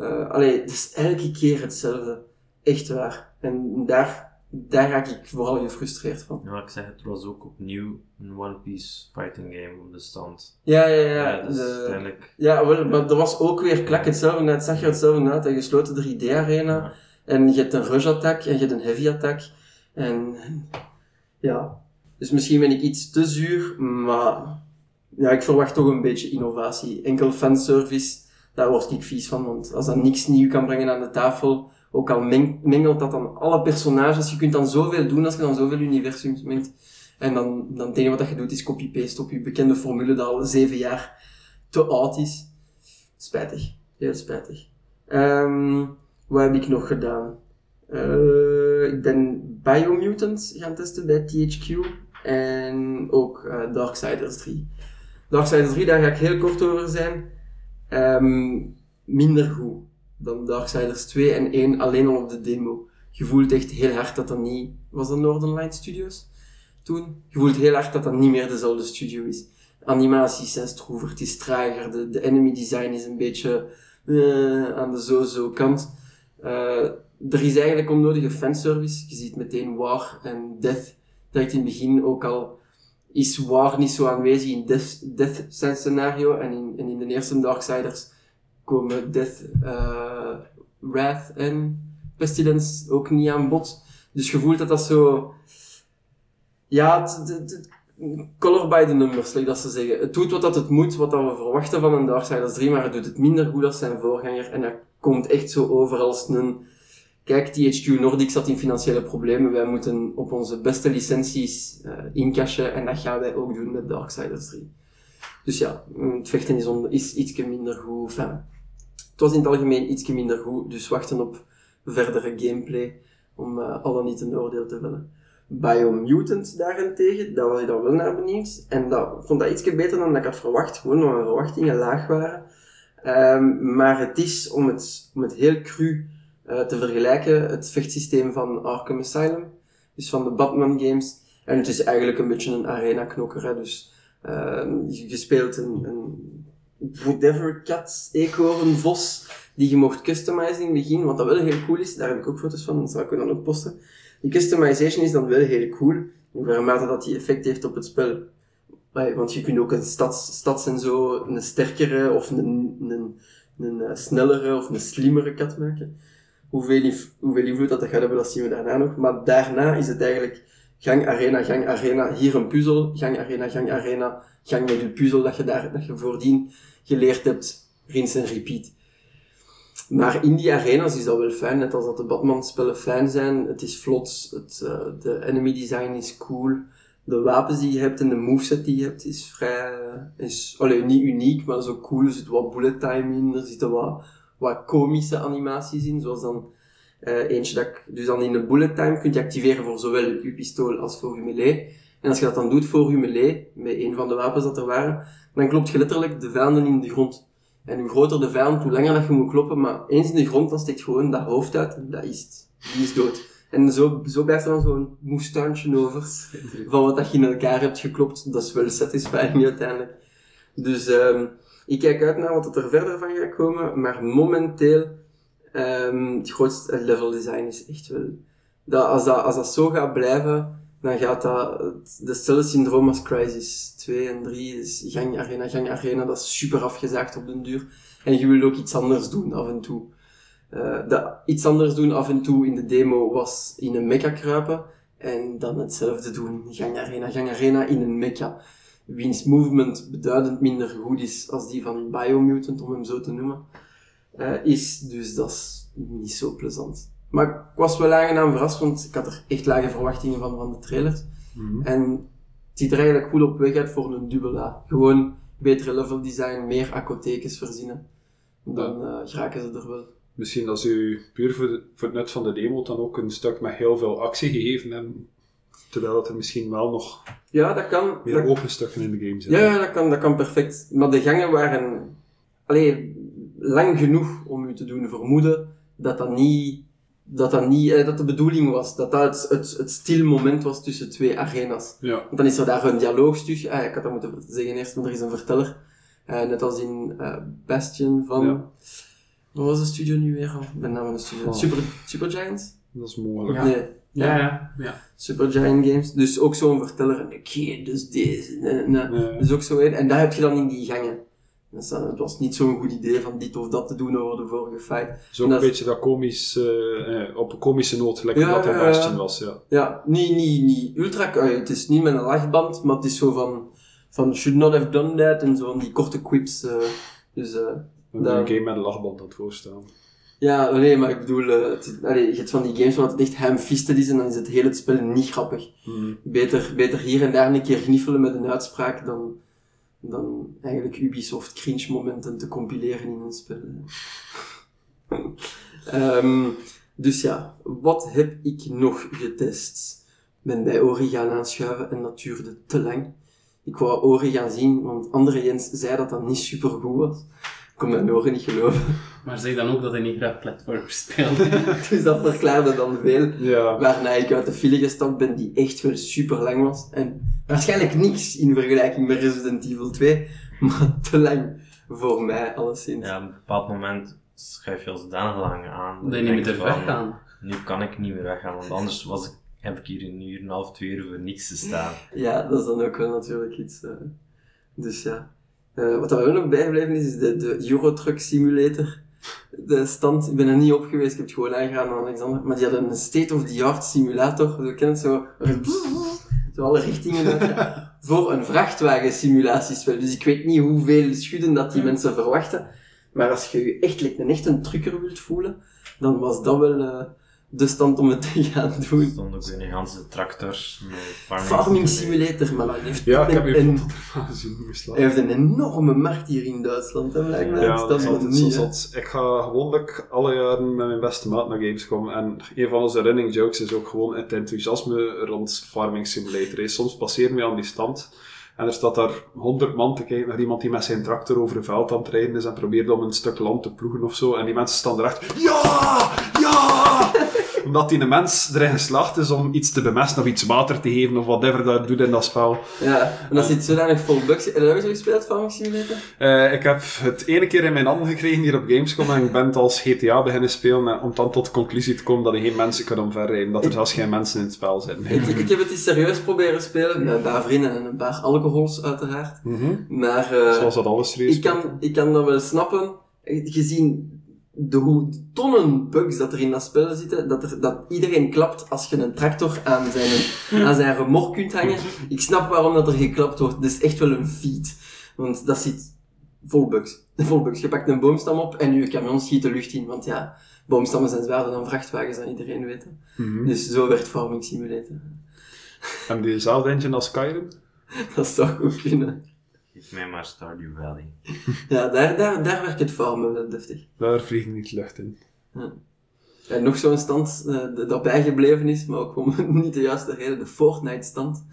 Uh, allee, het is elke keer hetzelfde. Echt waar. En daar daar raak ik vooral gefrustreerd van. Ja, ik zeg het was ook opnieuw een One Piece fighting game op de stand. Ja, ja, ja. dus de- uiteindelijk. ja wel, maar er was ook weer klak hetzelfde. Het zag er hetzelfde uit. Een gesloten 3D-arena. Ja. En je hebt een rush attack en je hebt een heavy attack. En ja, dus misschien ben ik iets te zuur, maar ja, ik verwacht toch een beetje innovatie. Enkel fanservice, daar word ik vies van, want als dat niks nieuw kan brengen aan de tafel, ook al meng- mengelt dat dan alle personages, je kunt dan zoveel doen als je dan zoveel universums mengt. En dan, dan het enige wat je doet is copy-paste op je bekende formule dat al zeven jaar te oud is. Spijtig. Heel spijtig. Ehm wat heb ik nog gedaan? Eh, ik ben Biomutant gaan testen bij THQ. En ook eh, Darksiders 3. Darksiders 3, daar ga ik heel kort over zijn. Ehm, minder goed dan Darksiders 2 en 1 alleen al op de demo. Je voelt echt heel hard dat dat niet... Was dat Northern Light Studios toen? Je voelt heel hard dat dat niet meer dezelfde studio is. Animaties zijn stroever, het is trager, de, de enemy design is een beetje eh, aan de zo-zo kant. Eh, er is eigenlijk onnodige fanservice. Je ziet meteen War en Death direct in het begin ook al is War niet zo aanwezig in Death, Death scenario en in, en in de eerste Darksiders komen Death, eh, Wrath en Pestilence ook niet aan bod. Dus je voelt dat dat zo... Ja, het, het- het- color by the numbers, like dat ze zeggen. Het doet wat dat het moet, wat dat we verwachten van een Darksiders 3, maar het doet het minder goed als zijn voorganger. En dat komt echt zo over als een... Kijk, THQ Nordic zat in financiële problemen. Wij moeten op onze beste licenties eh incashen en dat gaan wij ook doen met Darksiders 3. Dus ja, mm, het vechten is, is ietsje minder goed. Het was in het algemeen ietsje minder goed, dus wachten op verdere gameplay om eh, al dan niet een oordeel te vellen. Biomutant daarentegen, daar was ik dan wel naar benieuwd. En dat vond dat ietsje beter dan dat ik had verwacht, gewoon omdat mijn verwachtingen laag waren. Ehm, maar het is, om het, om het heel cru eh, te vergelijken, het vechtsysteem van Arkham Asylum. Dus van de Batman games. En het is eigenlijk een beetje een arena-knokker. Hè? Dus ehm, je, speelt een, een whatever cat, eekhoorn, vos, die je mocht customizen in begin. Wat dat wel heel cool is, daar heb ik ook foto's van, dat zal ik dan ook posten. Die customization is dan wel heel cool. In mate dat die effect heeft op het spel. Want je kunt ook een stads, stads en zo een sterkere of een, een, een, eh, snellere of een slimmere kat maken. Hoeveel, hoeveel invloed dat, dat gaat hebben, dat zien we daarna nog. Maar daarna is het eigenlijk gang, arena, gang, arena. Hier een puzzel, gang, arena, gang, arena. Gang met je puzzel dat je, daar, dat je voordien geleerd hebt. Rinse en repeat. Maar in die arenas is dat wel fijn, net als dat de Batman-spellen fijn zijn. Het is vlot, het, eh, de enemy design is cool. De wapens die je hebt en de moveset die je hebt is vrij, is, allee, niet uniek, maar zo cool. Er zit wat bullet time in, er zitten wat, wat komische animaties in, zoals dan eh, eentje dat ik, dus dan in de bullet time kun je activeren voor zowel je pistool als voor je melee. En als je dat dan doet voor je melee, met een van de wapens dat er waren, dan klopt je letterlijk de vijanden in de grond. En hoe groter de vijand, hoe langer dat je moet kloppen, maar eens in de grond, dan steekt gewoon dat hoofd uit en dat is het. Die is dood. En zo, zo blijft er dan zo'n moestuintje over *laughs* van wat dat je in elkaar hebt geklopt. Dat is wel satisfying uiteindelijk. Dus ehm ik kijk uit naar wat er verder van gaat komen, maar momenteel, ehm het grootste level design is echt wel... Dat, als, dat, als dat zo gaat blijven, dan gaat dat hetzelfde syndroom als Crisis 2 en 3. Dus gang arena, gang arena, dat is super afgezaagd op den duur. En je wil ook iets anders doen af en toe. Eh, dat iets anders doen af en toe in de demo was in een mecha kruipen. En dan hetzelfde doen, gang arena, gang arena in een mecha. Wiens movement beduidend minder goed is als die van Biomutant, om hem zo te noemen. eh, is, dus dat is niet zo plezant. Maar ik was wel aangenaam verrast, want ik had er echt lage verwachtingen van, van de trailers. En het ziet er eigenlijk goed op weg uit voor een dubbel A. Gewoon betere level design, meer accothekes verzinnen. Dan eh geraken ze er wel. Misschien ze u puur voor, de- voor het nut van de demo dan ook een stuk met heel veel actie gegeven hebben. Terwijl dat er misschien wel nog Ja, dat kan. meer dat- open stukken in de game zitten. Ja, dat kan, dat kan perfect. Maar de gangen waren allee, lang genoeg om u te doen vermoeden dat dat niet, dat dat niet, eh, dat de bedoeling was. Dat dat het, het, het stil moment was tussen twee arenas. Ja. Want dan is er daar een dialoogstuk. Ah, ik had dat moeten zeggen eerst, want er is een verteller. Eh, net als in eh, Bastion van... Ja. Wat was de studio nu weer al? Ik ben naam van de studio. Oh. Super, Supergiant? Dat is mogelijk. Nee. Ja, ja. ja. Supergiant Games. Dus ook zo'n verteller. Oké, dus deze. Nee, nee. Nee. Dus ook zo een. En daar heb je dan in die gangen. Dus, dan- het was niet zo'n goed idee van dit of dat te doen over de vorige fight. Zo En een beetje dat komisch, eh, eh, op een komische noot, gelijk Ja, dat ja. Bastion was, ja. Ja, niet, niet, niet ultra. het is niet met een lachband, maar het is zo van. van should not have done that. En zo van die korte quips. dus. Een Dan- game met een lachband aan het voorstaan. Ja, nee, maar ik bedoel, eh, het, allee, je hebt van die games waar het echt ham-fisted is en dan is het hele spel niet grappig. Mhm. Beter, beter hier en daar een keer gniffelen met een uitspraak dan, dan eigenlijk Ubisoft cringe momenten te compileren in een spel. *laughs* Ehm, dus ja, wat heb ik nog getest? Ik ben bij Ori gaan aanschuiven en dat duurde te lang. Ik wou Ori gaan zien, want andere Jens zei dat dat niet super goed was. Ik kon mijn oren niet geloven. Maar zei dan ook dat hij niet graag platformers speelde. *laughs* Dus dat verklaarde dan veel. Ja, Waarna ik uit de file gestapt ben, die echt wel super lang was. En waarschijnlijk niks in vergelijking met Resident Evil 2, maar te lang voor mij, alleszins. Ja, op een bepaald moment schuif je al zodanig lang aan. Dat je niet meer er weggaan. Nu kan ik niet meer weggaan, want anders was ik, heb ik hier een uur, een half, twee uur voor niks te staan. Ja, dat is dan ook wel natuurlijk iets. eh. Dus ja. Eh, wat er ook nog bijgebleven is, is de, de Eurotruck Simulator. De stand, ik ben er niet op geweest, ik heb het gewoon aangeraden aan Alexander. Maar die hadden een state-of-the-art simulator, zo ken je het zo, *laughs* zo alle richtingen voor een vrachtwagen simulatiespel. Dus ik weet niet hoeveel schudden dat die mensen verwachten. Maar als je je echt een echte trucker wilt voelen, dan was dat wel eh, de stand om het te gaan Er doen. stond ook een ganse tractors met farming, Farming simulator. Maar dat heeft ja ik heb een- je een- gezien hij geslagen. heeft een enorme markt hier in Duitsland, hè, blijkbaar. Ja, dat dat is altijd niet, zo zot. Ik ga gewoonlijk alle jaren met mijn beste maat naar Gamescom. En een van onze running jokes is ook gewoon het enthousiasme rond Farming Simulator. Soms passeren we aan die stand en er staat daar honderd man te kijken naar iemand die met zijn tractor over een veld aan het rijden is en probeert om een stuk land te ploegen of zo. En die mensen staan erachter. Ja! Ja! Omdat die mens erin geslaagd is om iets te bemesten of iets water te geven of whatever dat doet in dat spel. Ja, en dat zit zodanig vol bugs. Heb je dat ook zo gespeeld, Farming Simulator? Eh, ik heb het ene keer in mijn handen gekregen hier op Gamescom en ik ben het als GTA beginnen spelen en om dan tot de conclusie te komen dat er geen mensen kunnen omverrijden, dat er zelfs geen mensen in het spel zitten. Ik, ik heb het eens serieus proberen spelen, met een paar vrienden en een paar alcohols uiteraard. Mhm. Maar eh, Zoals dat alles serieus ik, kan, ik kan dat wel snappen, gezien de hoe tonnen bugs dat er in dat spel zitten, dat, er, dat iedereen klapt als je een tractor aan zijn, aan zijn remork kunt hangen. Ik snap waarom dat er geklapt wordt. Dat is echt wel een feat. Want dat zit vol bugs. *laughs* Vol bugs. Je pakt een boomstam op en je camion schiet de lucht in. Want ja, boomstammen zijn zwaarder dan vrachtwagens, dat iedereen weet. Mhm. Dus zo werd Farming Simulator. En diezelfde engine als Skyrim? *laughs* Dat zou goed kunnen. Geef mij maar Stardew Valley. *laughs* Ja, daar, daar, daar werkt het farmen wel deftig. Daar vliegen niet lucht in. En nog zo'n stand eh, dat bijgebleven is, maar ook om *laughs* niet de juiste reden, de Fortnite-stand.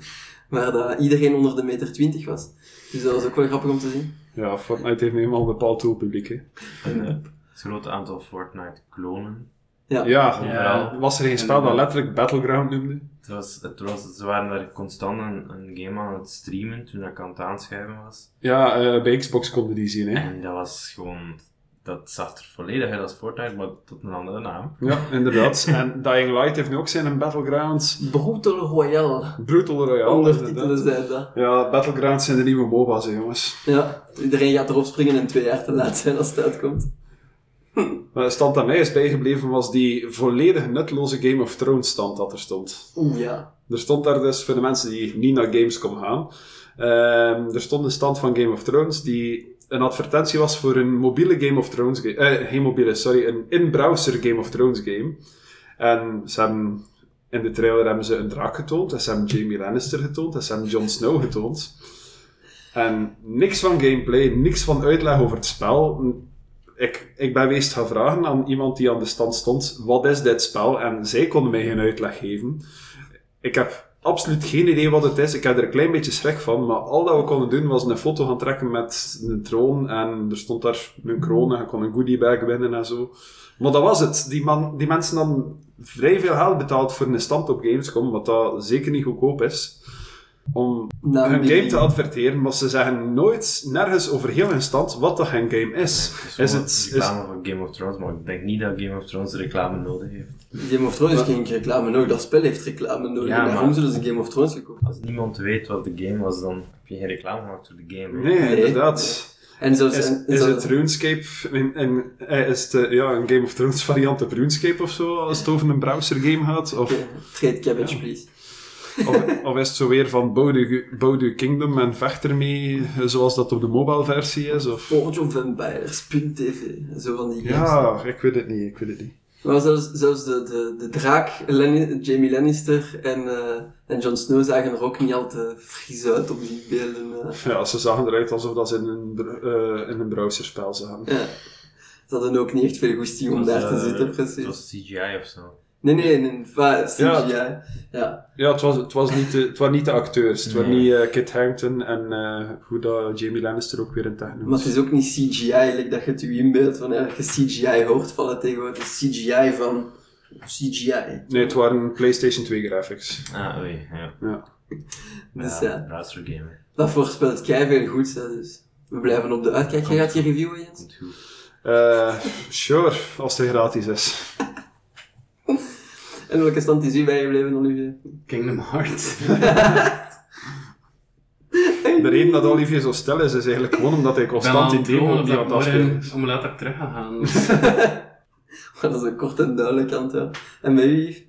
Waar dat iedereen onder de meter 20 was. Dus dat was ook wel grappig om te zien. Ja, Fortnite heeft nu eenmaal een bepaald doelpubliek. Hè. En, eh, het grote aantal Fortnite-klonen. Ja. Ja, Overal. was er geen spel dat letterlijk Battleground noemde? Het was, het was, ze waren daar constant een, een game aan het streamen toen ik aan het aanschuiven was. Ja, eh, bij Xbox konden die zien. Hè. En dat was gewoon... Dat zag er volledig uit als Fortnite, maar tot een andere naam. Ja, *laughs* inderdaad. en Dying Light heeft nu ook zijn Battlegrounds. Brutal Royale. Brutal Royale. Ondertitelen zijn dat. Ja, Battlegrounds zijn de nieuwe MOBA's, hè, jongens. Ja, iedereen gaat erop springen en twee jaar te laat zijn als het uitkomt. Maar de stand aan mij is bijgebleven was die volledig nutteloze Game of Thrones stand dat er stond. Ja. Er stond daar dus, voor de mensen die niet naar Gamescom gaan, ehm, er stond een stand van Game of Thrones die een advertentie was voor een mobiele Game of Thrones game. Eh, geen mobiele, sorry, een in-browser Game of Thrones game. En ze hebben, in de trailer hebben ze een draak getoond, en ze hebben Jamie Lannister getoond, en ze hebben Jon Snow getoond. En niks van gameplay, niks van uitleg over het spel. Ik, ik ben geweest gaan vragen aan iemand die aan de stand stond, wat is dit spel? En zij konden mij geen uitleg geven. Ik heb absoluut geen idee wat het is. Ik heb er een klein beetje schrik van, maar al dat we konden doen was een foto gaan trekken met een troon en er stond daar een kroon en je kon een goodiebag winnen en zo. Maar dat was het. Die, man, die mensen hadden vrij veel geld betaald voor een stand op Gamescom, wat dat zeker niet goedkoop is. Om een hun game te adverteren, maar ze zeggen nooit, nergens over heel hun stand, wat dat hun game is. Is het... Is, reclame van Game of Thrones, maar ik denk niet dat Game of Thrones reclame nodig heeft. Game of Thrones heeft geen reclame nodig, dat spel heeft reclame nodig. Ja, en daarom maar- zullen ze Game of Thrones gekocht. Als niemand weet wat de game was, dan heb je geen reclame gemaakt voor de game. nee, Nee. inderdaad. En zelfs... Is, en, is zelfs- het RuneScape, in, in, eh, is het eh, ja, een Game of Thrones variant op RuneScape of zo, als het over een browser game gaat? Of, Trade cabbage, please. Of, of is het zo weer van bouw de, bouw de kingdom en vecht ermee, zoals dat op de mobile versie is? Of... Forge of Vampires.tv. Zo van die games. Ja, ik weet het niet, ik weet het niet. Maar zelfs, zelfs de, de, de draak, Lenni- Jamie Lannister en, eh en Jon Snow zagen er ook niet al te fris uit op die beelden. eh. Ja, ze zagen eruit alsof dat ze in een, eh, in een browserspel zagen. Ja. Ze hadden ook niet echt veel goesting om daar te zitten, precies. was CGI of zo. Nee, nee, een va- CGI. Ja. Ja. ja. Ja, het, was, het, was niet de, het waren niet de acteurs. Het waren Nee. niet eh, Kit Harington en eh, hoe dat Jamie Lannister ook weer in tech noemt. Maar het is ook niet CGI, like dat je het je inbeeldt van ja, dat je CGI hoort vallen tegenwoordig. Het is CGI van CGI. Nee, het waren PlayStation 2 graphics. Ah, oei, ja. Ja. Dus ja, ja, browser game. dat voorspelt kei veel goeds. Hè, dus we blijven op de uitkijk. Jij gaat je reviewen, Jens? Goed. Eh, sure, als het gratis is. En welke stand is u bijgebleven, Olivier? Kingdom Hearts. *laughs* De reden dat Olivier zo stil is, is eigenlijk gewoon omdat hij constant niet dat aan ik het afspelen morgen is. om laat ik terug ga gaan. *laughs* Maar dat is een kort en duidelijk antwoord. En bij u, Yves?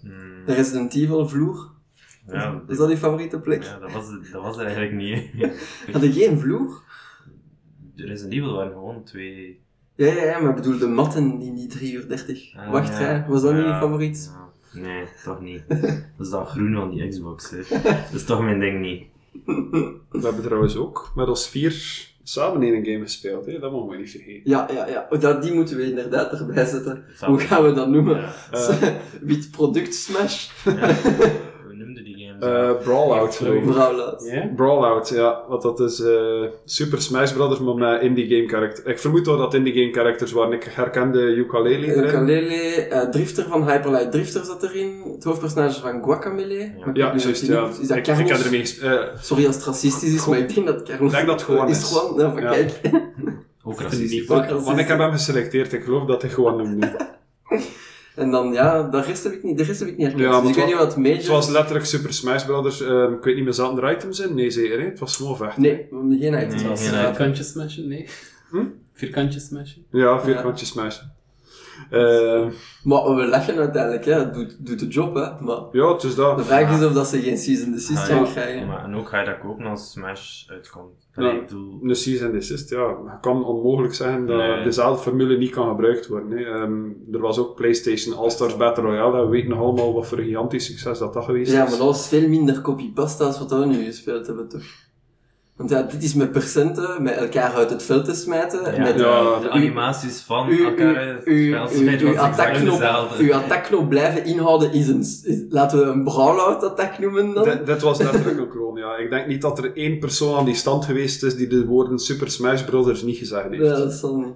Hmm, de Resident Evil vloer? ja, Is dat uw favoriete plek? ja, dat was, dat was er eigenlijk niet. *laughs* Had je geen vloer? De Resident Evil waren gewoon twee... Ja, ja, ja, maar ik bedoel de matten in die 3 uur 30 Ah, wachtrij. ja. Was dat niet Ja, je favoriet? ja. Nee, toch niet. Dat is dat groen van die Xbox. Hè. *laughs* Dat is toch mijn ding niet. We hebben trouwens ook met ons vier samen in een game gespeeld. Hè? Dat mogen we niet vergeten. Ja, ja, ja. Oh, dat, die moeten we inderdaad erbij zetten. Samen. Hoe gaan we dat noemen? Ja. Eh. *laughs* Wit product smash? Ja. *laughs* Games. Eh Brawlout. Brawlout. Ja? Brawlout, ja. Want dat is eh, Super Smash Brothers, maar met indie game characters. Ik vermoed wel dat indie game characters waren. Ik herkende ukulele erin. Ukulele, eh, Drifter van Hyperlight Drifter zat erin. Het hoofdpersonage van Guacamele. Ja, juist, ja. noemt. Is dat Ik, ik ermee gespeeld. Sorry als het racistisch is, maar ik denk dat Carlos... Ik denk dat het gewoon is. is. gewoon, nou, van Ja. kijk. Ook *laughs* racistisch. Ook want, racistisch. want ik heb hem geselecteerd. Ik geloof dat hij gewoon noemde. *laughs* En dan, ja, de rest heb ik niet, de rest heb ik niet herkend. Ja, dus ik het weet niet wat major Het was letterlijk Super Smash Brothers. ehm, ik weet niet meer, zaten er items in? Nee, zeker. Hè? Het was gewoon vechten. Nee, geen items. Nee, geen. Vierkantjes smashen? Nee. Hm? Vierkantjes smashen? Ja, vierkantjes Smash. Ehm, Maar we lachen uiteindelijk, hè. Het doet, doet de job, hè. Maar ja, het is dat. de vraag is of dat ze geen season desist Ah, gaan ja. krijgen. Maar, en ook ga je dat kopen als Smash uitkomt. Ja. Ik bedoel, Een cease and desist, ja. Je kan onmogelijk zeggen dat Nee. dezelfde formule niet kan gebruikt worden. Hè. Ehm, er was ook PlayStation All-Stars Battle Royale. We weten nog allemaal wat voor een gigantisch succes dat dat geweest Ja, is. maar dat was veel minder copy-pasta als wat we nu gespeeld hebben, toch? Want ja, dit is met percenten, met elkaar uit het veld te smijten. ja, met, Ja, de u- animaties van uw- elkaar uw- het uw- spel uw- attackknop blijven inhouden is een... Is, laten we een brawlout attack noemen dan? Dit, dit was letterlijk een kloon, ja. Ik denk niet dat er één persoon aan die stand geweest is die de woorden Super Smash Brothers niet gezegd heeft. Ja, dat zal niet.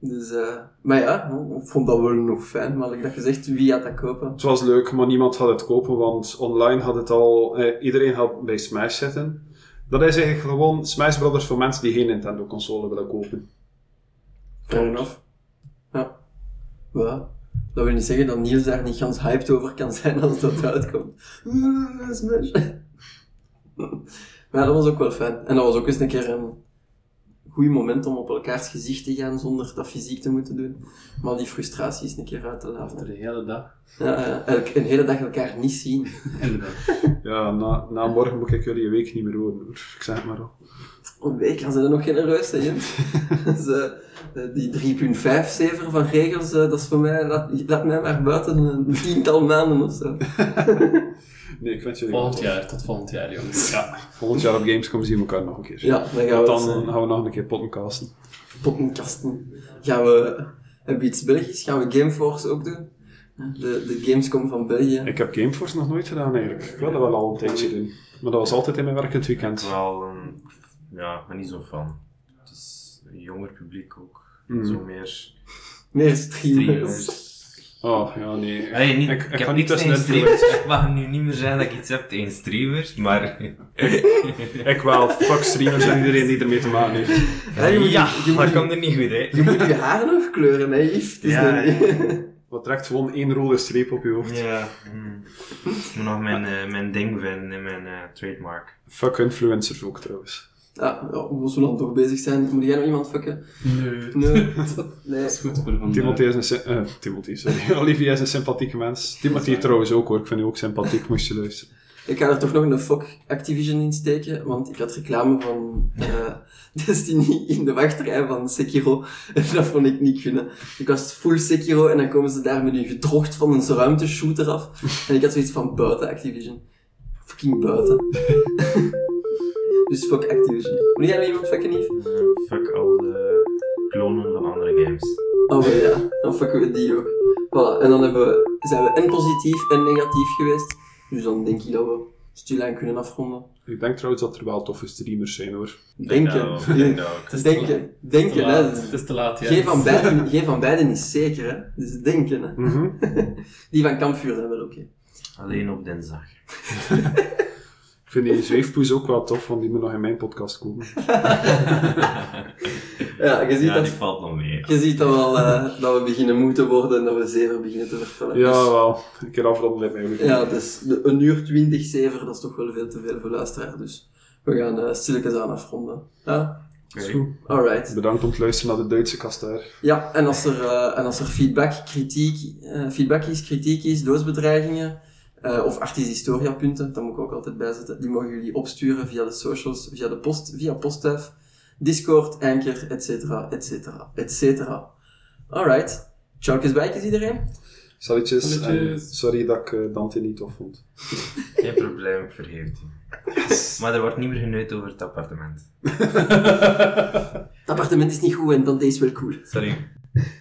Dus, eh maar ja, ik vond dat wel nog fijn. Maar ik dat gezegd, wie had dat kopen? Het was leuk, maar niemand had het kopen, want online had het al... Eh, iedereen had bij Smash zitten. Dat is eigenlijk gewoon Smash Brothers voor mensen die geen Nintendo-console willen kopen. Fair enough. Ja. Ja. Dat wil niet zeggen dat Niels daar niet gans hyped over kan zijn als dat uitkomt. Ah, Smash. *laughs* Maar dat was ook wel fijn. En dat was ook eens een keer een goed moment om op elkaars gezicht te gaan zonder dat fysiek te moeten doen. Maar die frustraties een keer uit te laten. De hele dag. Ja, een hele dag elkaar niet zien. *laughs* Ja, na, na morgen moet ik jullie een week niet meer horen, hoor. Ik zeg maar al. Een week, dan zijn er nog genereus, hè, Jens. *laughs* dus, eh, die 3.5 zever van regels, eh, dat is voor mij, laat, laat mij maar buiten een tiental maanden of zo. *laughs* Nee, ik wens jullie Volgend jaar, tot volgend jaar, jongens. Ja, volgend jaar op Gamescom zien we elkaar nog een keer. Ja, dan gaan we Dan eh, gaan we nog een keer pottencasten. pottenkasten. Gaan we, hebben we iets Belgisch? Gaan we Gameforce ook doen? De, de Gamescom van België. Ik heb Gameforce nog nooit gedaan eigenlijk. Ik wilde wel al een tijdje doen. Maar dat was altijd in mijn werkend weekend. Wel, ja, ik ben niet zo fan. Het is een jonger publiek ook. Mhm. Zo meer Meer streamers. streamers. Oh, ja, nee. Niet, Ik- ik, ik heb ga niet tegen streamers. Het mag nu niet meer zijn dat ik iets heb tegen streamers, maar... *laughs* Ik wel. Fuck streamers en iedereen die ermee te maken heeft. Ja, je moet- ja, je dat komt er niet goed, hè. Je moet je haar nog kleuren, hè, Yves? Het is Ja, een- *laughs* Wat trekt gewoon één rode streep op je hoofd. Ja. mm. Ik moet nog mijn, eh, mijn ding vinden in mijn eh, trademark. Fuck influencers ook trouwens. Ja, ja, we dan toch bezig zijn, moet jij nog iemand fucken? Nee. Nee. *laughs* nee. Dat is goed voor vandaag. Timothy is een... sy- eh, Timothy, sorry. *laughs* Olivia is een sympathieke mens. Timothy trouwens ook hoor. Ik vind je ook sympathiek, moest je luisteren. Ik ga er toch nog een fuck Activision in steken, want ik had reclame van eh, *laughs* Destiny in de wachtrij van Sekiro. En dat vond ik niet kunnen. Ik was full Sekiro en dan komen ze daar met een gedrocht van een ruimteshooter af. En ik had zoiets van buiten Activision. Fucking buiten. Dus fuck Activision. Moet jij nog iemand fucken, Yves? Fuck al de klonen van andere games. Oh ja, dan fucken we die ook. Voilà, en dan hebben we, zijn we en positief en negatief geweest. Dus dan denk ik dat we stilaan kunnen afronden. Ik denk trouwens dat er wel toffe streamers zijn hoor. Denken. Nou, laat. *laughs* Denken. Het is te Denken, hè. laat. Het is te laat, ja. Geen van, beiden, *laughs* geen van beiden is zeker, hè. Dus denken, hè. Mhm. *laughs* Die van kampvuur zijn wel oké. Alleen op dinsdag. Ik vind die zweefpoes ook wel tof, want die moet nog in mijn podcast komen. *laughs* Ja, je ziet, Ja, dat, die valt nog mee. je ziet dat, wel, eh, dat we beginnen moeten worden en dat we zeven beginnen te vertellen. Ja, Dus- wel. Een keer afronden lijkt mij ook. ja, dus een uur twintig zever, dat is toch wel veel te veel voor luisteraar. Dus we gaan eh stilletjes aan afronden. Ja, Oké. alright. Bedankt om te luisteren naar de Duitse kastaar. Ja, en als er, eh, en als er feedback, kritiek, eh, feedback is, kritiek is, doodsbedreigingen eh, of artishistoria-punten, dat moet ik ook altijd bijzetten, die mogen jullie opsturen via de socials, via de post, via postduif, Discord, Anchor, et cetera, et cetera, et cetera. Alright. Tjalkes bijkes iedereen? Salutjes. En sorry dat ik eh, Dante niet tof vond. *laughs* Geen probleem, ik vergeef het. Maar er wordt niet meer geneut over het appartement. *laughs* Het appartement is niet goed en dan is wel cool. Sorry.